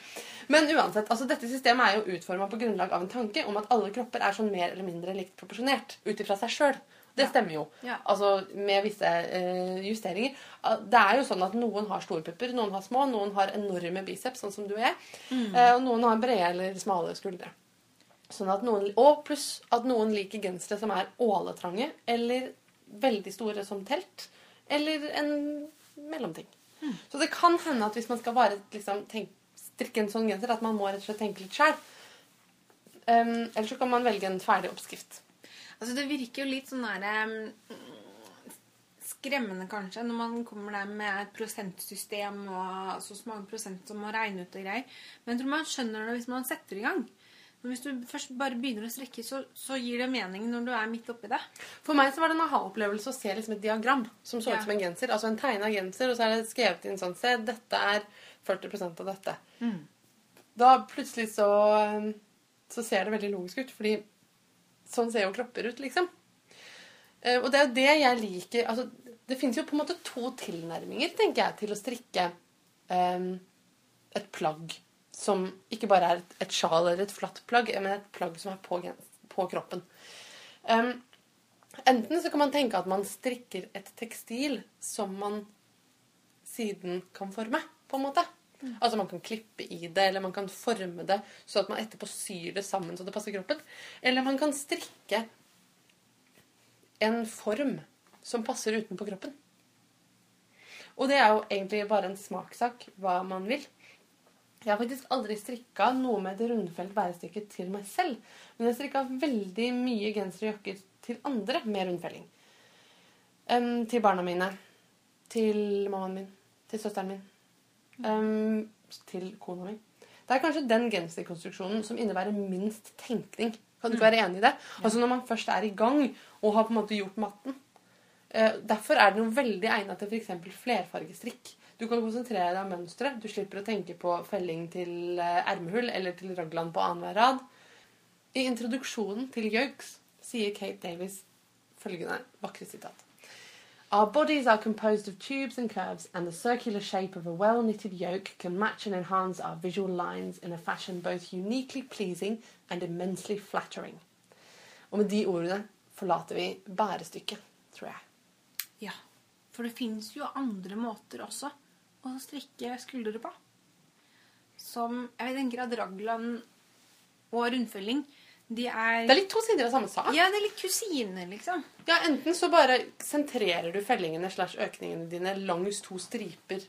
Men uansett, altså dette systemet er jo utforma på grunnlag av en tanke om at alle kropper er sånn mer eller mindre likt proporsjonert ut ifra seg sjøl. Det stemmer jo. Ja. Altså med visse uh, justeringer. Ah, Det er jo sånn at noen har store pupper, noen har små, noen har enorme biceps, sånn som du er. Eh, og noen har brede eller smale skuldre. Sånn at noen, og pluss at noen liker gensere som er åletrange, eller veldig store som telt, eller en mellomting. Så det kan hende at hvis man skal bare liksom, tenk, strikke en sånn genser, at man må rett og slett tenke litt sjøl. Um, eller så kan man velge en ferdig oppskrift. Altså, det virker jo litt sånn der um, skremmende, kanskje, når man kommer der med et prosentsystem og så så mange prosent som må regne ut og greier. Men jeg tror man skjønner det hvis man setter i gang. Men hvis du først bare begynner å strekke, så, så gir det mening når du er midt oppi det. For meg så var det en aha-opplevelse å se liksom et diagram som så Ja. ut som en genser. Altså en tegna genser, og så er det skrevet inn sånn Se, dette er 40% av dette. Da plutselig så, så ser det veldig logisk ut, fordi sånn ser jo kropper ut, liksom. Eh, Og det er jo det jeg liker altså, Det finnes jo på en måte to tilnærminger, tenker jeg, til å strikke um, et plagg som ikke bare er et, et sjal eller et flatt plagg, men et plagg som er på, på kroppen. Um, enten så kan man tenke at man strikker et tekstil som man siden kan forme, på en måte. Altså man kan klippe i det, eller man kan forme det så at man etterpå syr det sammen så det passer kroppen. Eller man kan strikke en form som passer utenpå kroppen. Og det er jo egentlig bare en smakssak hva man vil. Jeg har faktisk aldri strikka noe med et rundfelt bærestykke til meg selv. Men jeg strikka veldig mye gensere og jakker til andre med rundfelling. Um, til barna mine. Til mammaen min. Til søsteren min. Em, til kona mi. Det er kanskje den genserkonstruksjonen som innebærer minst tenkning. Kan du ikke være enig i det? Altså Når man først er i gang og har på en måte gjort matten. Uh, derfor er det jo veldig egnet til f.eks. flerfargestrikk. Du kan konsentrere deg om mønsteret. Du slipper å tenke på felling til eh, ermehull eller til raglan på annenhver rad. I introduksjonen til Yokes sier Kate Davies følgende vakre sitat. Our bodies are composed of tubes and curves, and the circular shape of a well knitted yoke can match and enhance our visual lines in a fashion both uniquely pleasing and immensely flattering. Og med de ordene forlater vi bærestykket, tror jeg. Ja. For det fins jo andre måter også å strikke skuldre på. Som Jeg tenker at raglan og rundfelling, de er Det er litt to sider av samme sak. Ja, det er litt kusiner, liksom. Ja, Enten så bare sentrerer du fellingene slash økningene dine langs to striper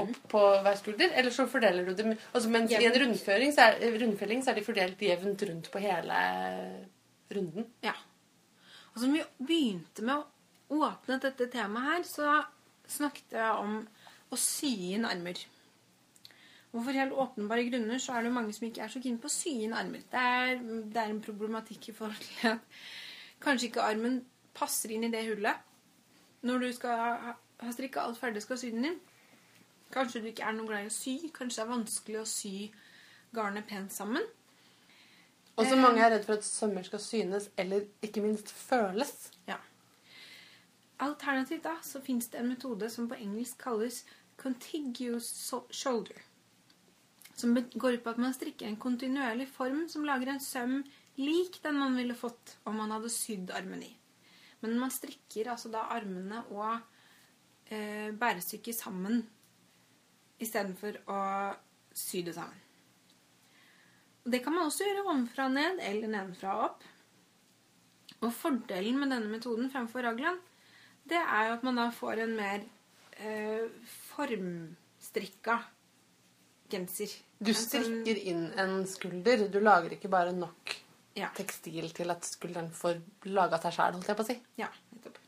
opp på hver skulder, eller så fordeler du dem altså, Mens i en rundføring så er, rundfelling så er de fordelt jevnt rundt på hele runden. Ja. Og som vi begynte med å åpne dette temaet her, så snakket jeg om å sy inn armer. Og for helt åpenbare grunner så er det jo mange som ikke er så keen på å sy inn armer. Det er, det er en problematikk i forhold til at kanskje ikke armen passer inn i det hullet når du skal ha, ha strikka alt ferdig skal sy den inn. Kanskje du ikke er noe glad i å sy. Kanskje det er vanskelig å sy garnet pent sammen. Og så mange er redd for at sømmer skal synes, eller ikke minst føles. Ja. Alternativt da, så finnes det en metode som på engelsk kalles contiguous shoulder. Som går ut på at man strikker en kontinuerlig form som lager en søm lik den man ville fått om man hadde sydd armen i. Men man strikker altså da armene og eh, bærestykket sammen istedenfor å sy det sammen. Og Det kan man også gjøre ovenfra og ned eller nedenfra og opp. Og fordelen med denne metoden fremfor raglan, det er jo at man da får en mer eh, formstrikka genser. Du sånn- strikker inn en skulder. Du lager ikke bare nok Ja. tekstil til at skulderen får laga seg sjæl, holdt jeg på å si. Ja, nettopp.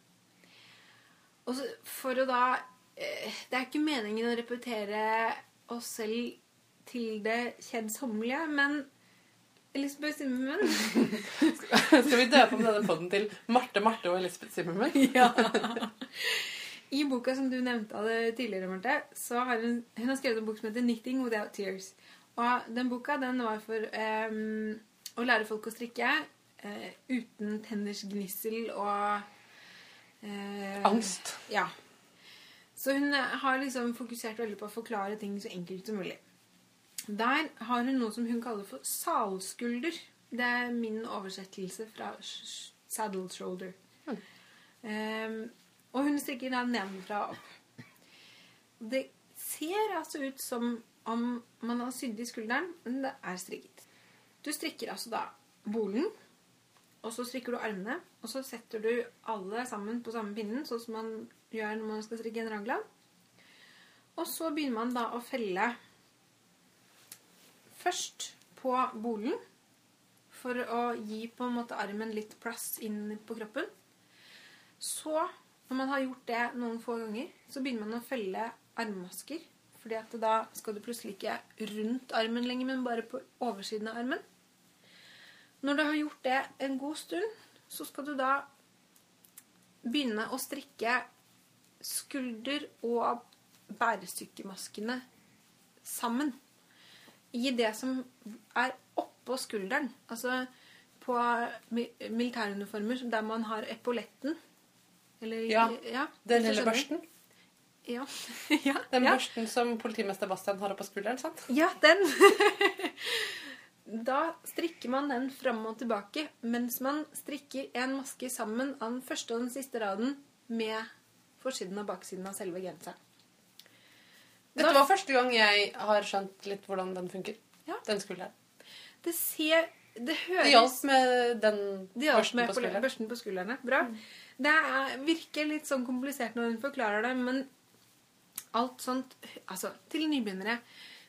Og så for å da eh, Det er ikke meningen å repetere oss selv til det kjedsommelige, men Elisabeth Zimmermann Skal vi døpe om denne podden til Marte, Marte og Elisabeth Zimmermann? ja. I boka som du nevnte av det tidligere, Marte, så har hun, hun har skrevet en bok som heter 'Knitting Without Tears'. Og den boka den var for um, å lære folk å strikke uh, uten tenners gnissel og uh, Angst. Ja. Så hun har liksom fokusert veldig på å forklare ting så enkelt som mulig. Der har hun noe som hun kaller for salskulder. Det er min oversettelse fra saddle shoulder. Ehm, og hun strikker den nedenfra opp. Det ser altså ut som om man har sydd i skulderen, men det er strikket. Du strikker altså da bolen, og så strikker du armene, og så setter du alle sammen på samme pinnen, sånn som man gjør når man skal strikke en raglan. Og så begynner man da å felle først på bolen, for å gi på en måte armen litt plass inn på kroppen. Så, når man har gjort det noen få ganger, så begynner man å felle armmasker. Fordi at da skal du plutselig ikke rundt armen lenger, men bare på oversiden av armen. Når du har gjort det en god stund, så skal du da begynne å strikke skulder- og bærestykkemaskene sammen. I det som er oppå skulderen. Altså på mi- militæruniformer der man har epauletten. Eller Ja, ja Den lille børsten. Ja. ja, Den børsten som politimester Bastian har oppå skulderen, sant? Ja, den. da strikker man den fram og tilbake, mens man strikker en maske sammen av den første og den siste raden med forsiden og baksiden av selve genseren. Dette var første gang jeg har skjønt litt hvordan den funker. Ja. Den skulderen. Det ser Det høres Det hjalp med den børsten på på skulderen. børsten på skuldrene. Bra. Det er, virker litt sånn komplisert når hun forklarer det, men alt sånt Altså, til nybegynnere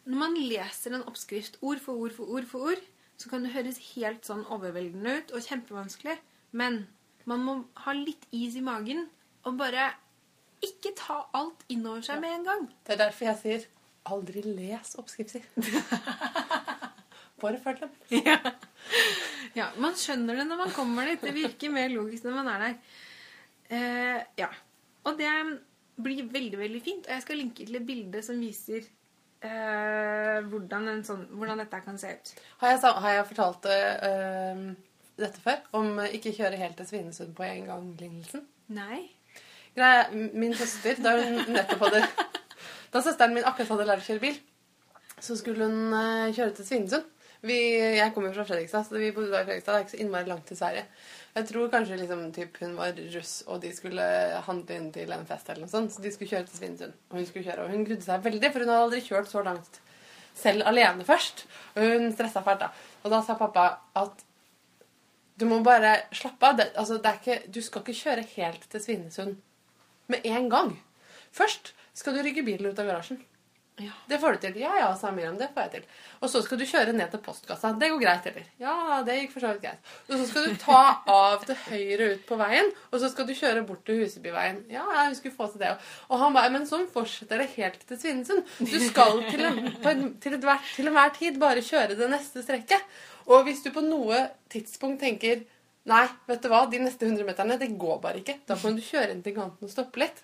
Når man leser en oppskrift ord for ord for ord for ord, så kan det høres helt sånn overveldende ut og kjempevanskelig, men man må ha litt is i magen og bare ikke ta alt innover seg med en gang. Det er derfor jeg sier aldri les oppskrifter. Bare følg dem. Ja, Man skjønner det når man kommer dit. Det virker mer logisk når man er der. Eh, ja. Og det blir veldig, veldig fint. Og jeg skal linke til et bilde som viser eh, hvordan, en sånn, hvordan dette kan se ut. Har jeg, har jeg fortalt eh, dette før? Om ikke kjøre helt til Svinesund på en gang-lignelsen? Nei. Greia, min søster, da hun nettopp hadde Da søsteren min akkurat hadde lært å kjøre bil, så skulle hun kjøre til Svinesund. Vi, jeg kommer fra Fredrikstad, så vi bodde i Fredrikstad. Det er ikke så innmari langt til Sverige. Jeg tror kanskje liksom, typ, hun var russ, og de skulle handle inn til en fest eller noe sånt, så de skulle kjøre til Svinesund. Og hun skulle kjøre, og hun grudde seg veldig, for hun hadde aldri kjørt så langt selv alene først. Og hun stressa fælt da. Og da sa pappa at du må bare slappe av. Det, altså, det ikke, du skal ikke kjøre helt til Svinesund med en gang. Først skal du rygge bilen ut av garasjen. Ja. Det får du til. Ja, ja, sa Miriam. Det får jeg til. Og så skal du kjøre ned til postkassa. Det går greit, eller? Ja, det gikk for så vidt greit. Og så skal du ta av til høyre ut på veien, og så skal du kjøre bort til Husebyveien. Ja, jeg skulle få til det. Og han bare Men sånn fortsetter det helt til Svinesund. Du skal til, en, til, tid bare kjøre det neste strekket. Og hvis du på noe tidspunkt tenker Nei, vet du hva, de neste 100 meterne, det går bare ikke. Da må du kjøre inn til kanten og stoppe litt.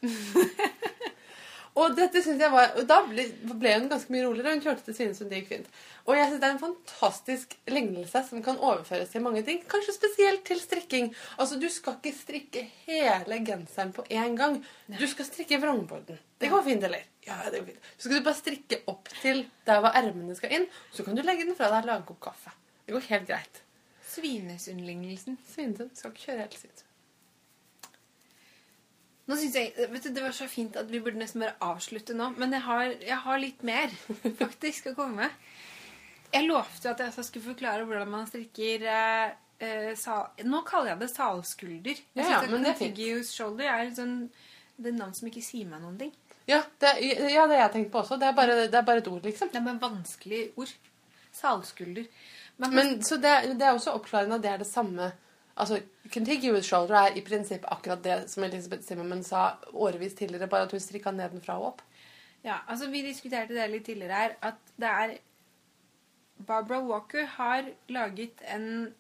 Og dette synes jeg var, og da ble, ble hun ganske mye roligere. Hun kjørte til Svinesund, det gikk fint. Og jeg synes det er en fantastisk lignelse som kan overføres til mange ting. Kanskje spesielt til strikking. Altså, Du skal ikke strikke hele genseren på én gang. Du skal strikke vrangborden. Det går fint, eller? Ja, det går fint. Så skal du bare strikke opp til der hvor ermene skal inn. Så kan du legge den fra deg og lage en kopp kaffe. Det går helt greit. Svinesundlignelsen. Svinesund skal ikke kjøre helt Svinesund. Nå synes jeg, vet du, Det var så fint at vi burde nesten bare avslutte nå. Men jeg har, jeg har litt mer faktisk å komme med. Jeg lovte at jeg skulle forklare hvordan man strikker eh, sal... Nå kaller jeg det salskulder. Jeg Ja, synes ja, at men det er fint. shoulder er sånn, det er navn som ikke sier meg noen ting. Ja, det, ja, det har jeg tenkt på også. Det er bare, det er bare et ord, liksom. Det er med vanskelige ord. Salskulder. Men, Men, så det, det er også oppklarende at det er det samme Altså, Contiguous shoulder er i prinsipp akkurat det som Elisabeth Zimmerman sa årevis tidligere, bare at hun strikka nedenfra og opp. Ja, altså Vi diskuterte det litt tidligere her, at det er Barbara Walker har laget en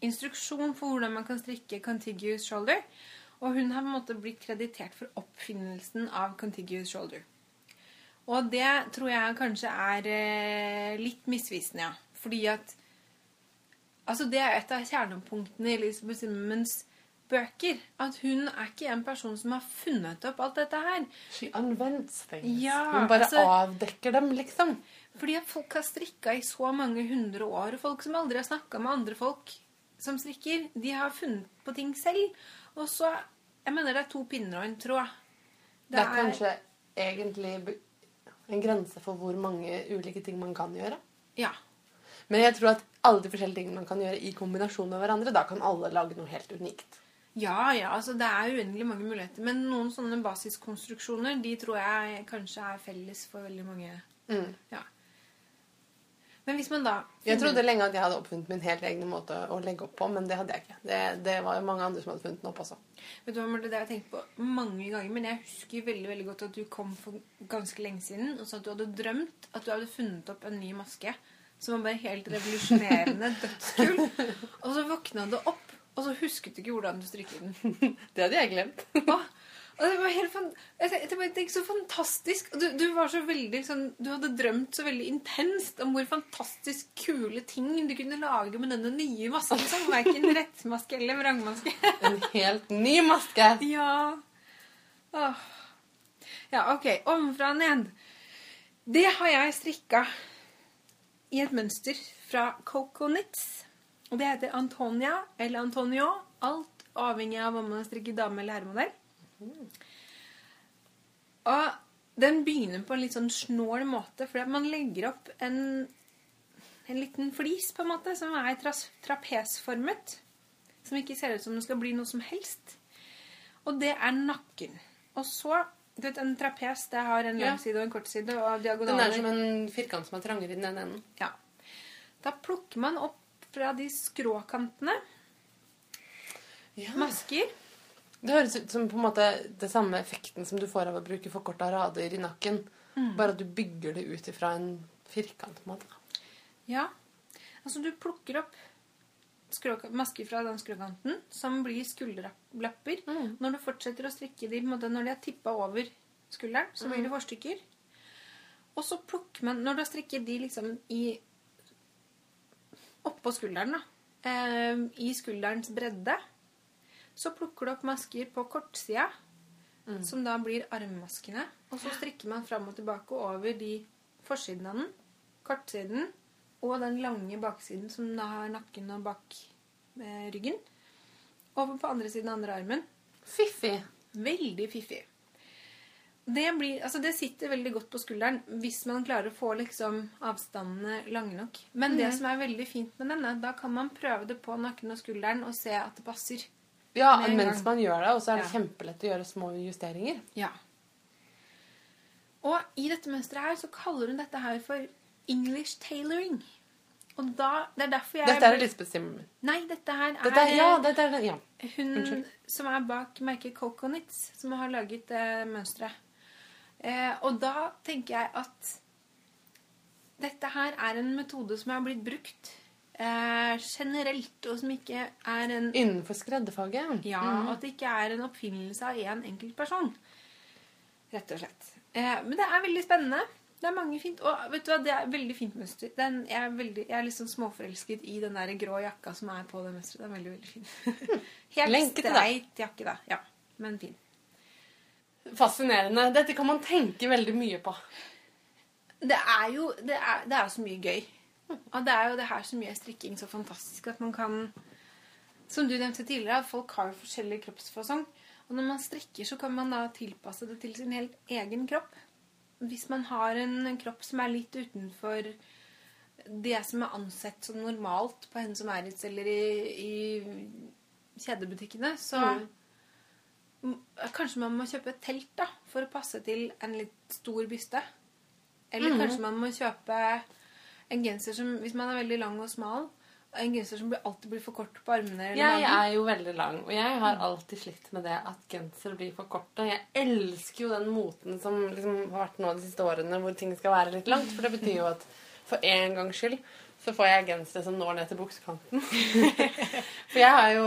instruksjon for hvordan man kan strikke contiguous shoulder. Og hun har på en måte blitt kreditert for oppfinnelsen av contiguous shoulder. Og det tror jeg kanskje er eh, litt misvisende, ja. Fordi at Altså, det er et av kjernepunktene i Elizabeth Simmons bøker. At hun er ikke en person som har funnet opp alt dette her. She unvents things. Ja, hun bare altså- avdekker dem, liksom. Fordi at folk har strikka i så mange hundre år, og folk som aldri har snakka med andre folk som strikker, de har funnet på ting selv. Og så Jeg mener det er to pinner og en tråd. Det er kanskje egentlig en grense for hvor mange ulike ting man kan gjøre. Ja. Men jeg tror at alle de forskjellige tingene man kan gjøre i kombinasjon med hverandre, da kan alle lage noe helt unikt. Ja, ja, altså det er uendelig mange muligheter. Men noen sånne basiskonstruksjoner, de tror jeg kanskje er felles for veldig mange. Mm. Ja. Men hvis man da Jeg trodde lenge at jeg hadde oppfunnet min helt egne måte å legge opp på, men det hadde jeg ikke. Det, det var jo mange andre som hadde funnet den opp også. Vet du hva, Marte, Det har jeg tenkt på mange ganger, men jeg husker veldig veldig godt at du kom for ganske lenge siden og sa at du hadde drømt at du hadde funnet opp en ny maske som var bare helt revolusjonerende dødskul. Og så våkna du opp, og så husket du ikke hvordan du strikket den. Det hadde jeg glemt. Og, og det var helt fan det var ikke så fantastisk. Du, du var så veldig sånn Du hadde drømt så veldig intenst om hvor fantastisk kule ting du kunne lage med denne nye masken. Som Verken rettmaske eller vrangmaske. En helt ny maske. ja. Åh. Ja, OK. Ovenfra og ned. Det har jeg strikka i et mønster fra Coconuts. Og det heter Antonia eller Antonio. Alt avhengig av om man strikker dame- eller herremodell. Og den begynner på en litt sånn snål måte, fordi man legger opp en, en liten flis, på en måte, som er trapesformet. Som ikke ser ut som det skal bli noe som helst. Og det er nakken. Og så du vet, En trapes det har en lang side og en kort side. og Den er som en firkant som er trangere i den ene enden. Ja. Da plukker man opp fra de skråkantene Ja. masker. Det høres ut som på en måte det samme effekten som du får av å bruke forkorta rader i nakken. Bare at du bygger det ut ifra en firkant. på en måte. Ja. Altså, du plukker opp skrå, masker fra den skråkanten, som blir skulderlapper. Mm. Når du fortsetter å strikke de, når de er tippa over skulderen, så blir det forstykker. Og så plukker man Når du har strikket de liksom i Oppå skulderen, da. Eh, I skulderens bredde. Så plukker du opp masker på kortsida, som da blir armmaskene. Og så strikker man fram og tilbake over de forsiden av den, kortsiden og den lange baksiden som da har nakken og bak eh, ryggen. Over på andre siden av andre armen. Fiffig. Veldig fiffig. Det, blir, altså det sitter veldig godt på skulderen hvis man klarer å få liksom avstandene lange nok. Men det som er veldig fint med den, er da kan man prøve det på nakken og skulderen og se at det passer. Ja, mens man gjør det, og så er det Ja. kjempelett å gjøre små justeringer. Ja. Og i dette mønsteret her så kaller hun dette her for English tailoring. Og da, det er derfor jeg Dette er Lisbeth Zimmerman. Nei, dette her er, Dette er, ja, dette er. Ja. hun Unnskyld. som er bak merket Coconuts, som har laget eh, mønsteret. Eh, og da tenker jeg at dette her er en metode som er blitt brukt eh, generelt, og som ikke er en Innenfor skredderfaget. Ja, og at det ikke er en oppfinnelse av én enkelt person. Rett og slett. Eh, men det er veldig spennende. Det er mange fint. Og vet du hva, det er veldig fint mønster. Den, jeg, er veldig, jeg er liksom småforelsket i den der grå jakka som er på det mønsteret. Den er veldig, veldig fin. Helt streit jakke, da. Ja, men fin. Fascinerende. Dette kan man tenke veldig mye på. Det er jo det er, det er så mye gøy. Og det er jo det her som gjør strikking så fantastisk. At man kan Som du nevnte tidligere, at folk har jo forskjellig kroppsfasong. Og når man strikker, så kan man da tilpasse det til sin helt egen kropp. Hvis man har en kropp som er litt utenfor det som er ansett som normalt på Hennes som Maurits eller i, i kjedebutikkene, så Mm. Kanskje man må kjøpe et telt da, for å passe til en litt stor byste. Eller Mhm. kanskje man må kjøpe en genser som Hvis man er veldig lang og smal, en genser som alltid blir for kort på armene eller Jeg magen. er jo veldig lang, og jeg har alltid slitt med det at genser blir for korte. Jeg elsker jo den moten som liksom har vært nå de siste årene, hvor ting skal være litt langt. For det betyr jo at for en gangs skyld så får jeg gensere som når ned til buksekanten. for jeg har jo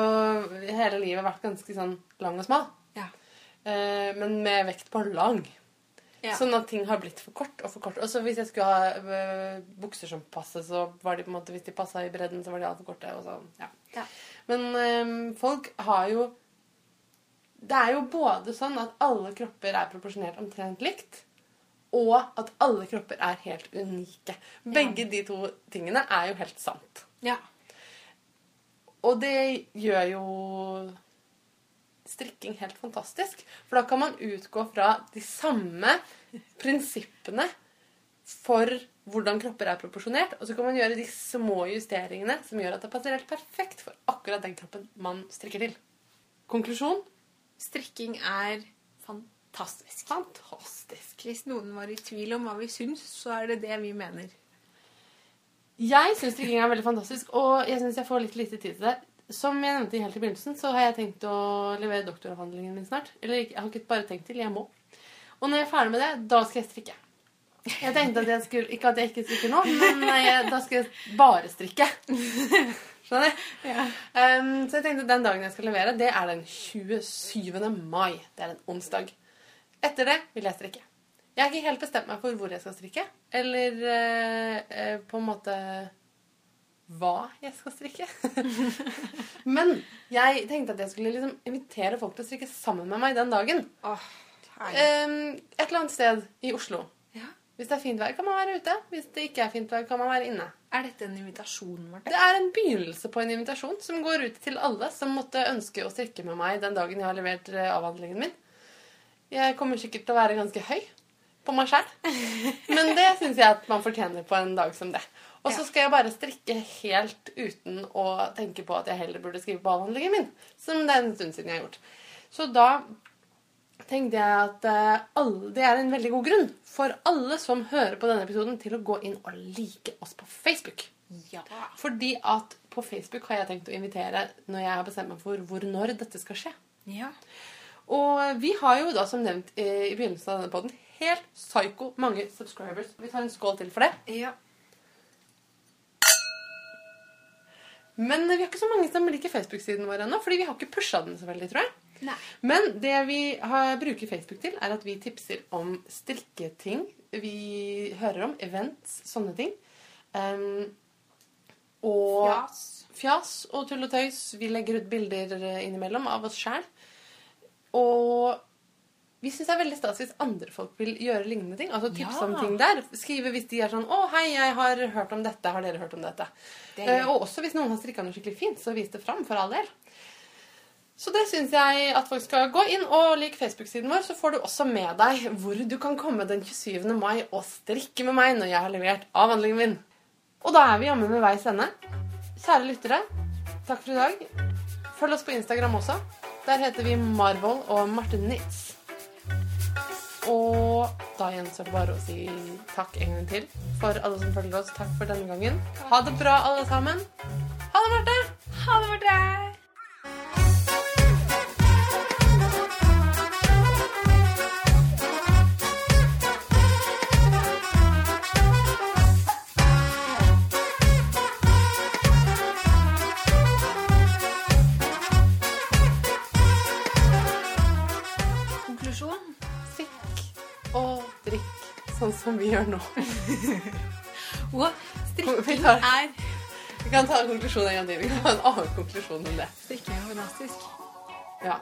hele livet vært ganske sånn lang og smal. Ja. Eh, men med vekt på lang. Ja. Sånn at ting har blitt for kort og for kort. Og så hvis jeg skulle ha øh, bukser som passet, så var de på en måte, hvis de passa i bredden, så var de altfor korte. Og sånn, ja. Ja. Men øhm, folk har jo Det er jo både sånn at alle kropper er proporsjonert omtrent likt, og at alle kropper er helt unike. Begge de to tingene er jo helt sant. ja. Og det gjør jo strikking helt fantastisk. For da kan man utgå fra de samme prinsippene for hvordan kropper er proporsjonert, og så kan man gjøre de små justeringene som gjør at det passer helt perfekt for akkurat den kroppen man strikker til. Konklusjon Strikking er fantastisk. fantastisk. Hvis noen var i tvil om hva vi syns, så er det det vi mener. Jeg syns strikking er veldig fantastisk, og jeg syns jeg får litt lite tid til det. Som jeg nevnte helt i begynnelsen, så har jeg tenkt å levere doktoravhandlingen min snart. Eller jeg har ikke bare tenkt til, jeg må. Og når jeg er ferdig med det, da skal jeg strikke. Jeg tenkte at jeg skulle Ikke at jeg ikke strikker nå, men jeg, da skal jeg bare strikke. Skjønner? Ja. Um, så jeg tenkte at den dagen jeg skal levere, det er den 27. mai. Det er en onsdag. Etter det vil jeg strikke. Jeg har ikke helt bestemt meg for hvor jeg skal strikke, eller uh, uh, på en måte hva jeg skal strikke. Men jeg tenkte at jeg skulle liksom invitere folk til å strikke sammen med meg den dagen. Oh. Um, et eller annet sted i Oslo. Ja. Hvis det er fint vær, kan man være ute. Hvis det ikke er fint vær, kan man være inne. Er dette en invitasjon, Marte? Det er en begynnelse på en invitasjon som går ut til alle som måtte ønske å strikke med meg den dagen jeg har levert eh, avhandlingen min. Jeg kommer sikkert til å være ganske høy på meg sjæl, men det syns jeg at man fortjener på en dag som det. Og så skal jeg bare strikke helt uten å tenke på at jeg heller burde skrive på avhandlingen min. Som det er en stund siden jeg har gjort. Så da tenkte jeg at eh, alle, det er en veldig god grunn for alle som hører på denne episoden, til å gå inn og like oss på Facebook. Ja. Fordi at på Facebook har jeg tenkt å invitere når jeg har bestemt meg for hvor når dette skal skje. Ja. Og vi har jo da, som nevnt eh, i begynnelsen av denne podden, helt psyko mange subscribers. Vi tar en skål til for det. Ja. Men vi har ikke så mange som liker Facebook-siden vår ennå, fordi vi har ikke pusha den så veldig, tror jeg. Nei. Men det vi har, bruker Facebook til, er at vi tipser om strikketing. Vi hører om events, sånne ting. Um, og Fjas. fjas og tull og tøys. Vi legger ut bilder eh, innimellom av oss sjæl. Og vi syns det er veldig stas hvis andre folk vil gjøre lignende ting. Altså tipse Ja. om ting der. Skrive hvis de er sånn 'Å, hei, jeg har hørt om dette. Har dere hørt om dette?' Det Eh, og også hvis noen har strikka noe skikkelig fint, så vis det fram, for all del. Så det syns jeg at folk skal gå inn og like Facebook-siden vår, så får du også med deg hvor du kan komme den 27. mai og strikke med meg når jeg har levert avhandlingen min. Og da er vi jammen ved veis ende. Kjære lyttere, takk for i dag. Følg oss på Instagram også. Der heter vi Marvold og Martin Nitz. Og da gjenstår det bare å si takk en gang til for alle som følger oss. Takk for denne gangen. Ha det bra, alle sammen. Ha det, Marte! Ha det, Marte! Som vi gjør nå. Og strikking er Vi kan ta en konklusjon en gang til. Vi kan ha en annen konklusjon enn det. Strikking er fantastisk. Ja.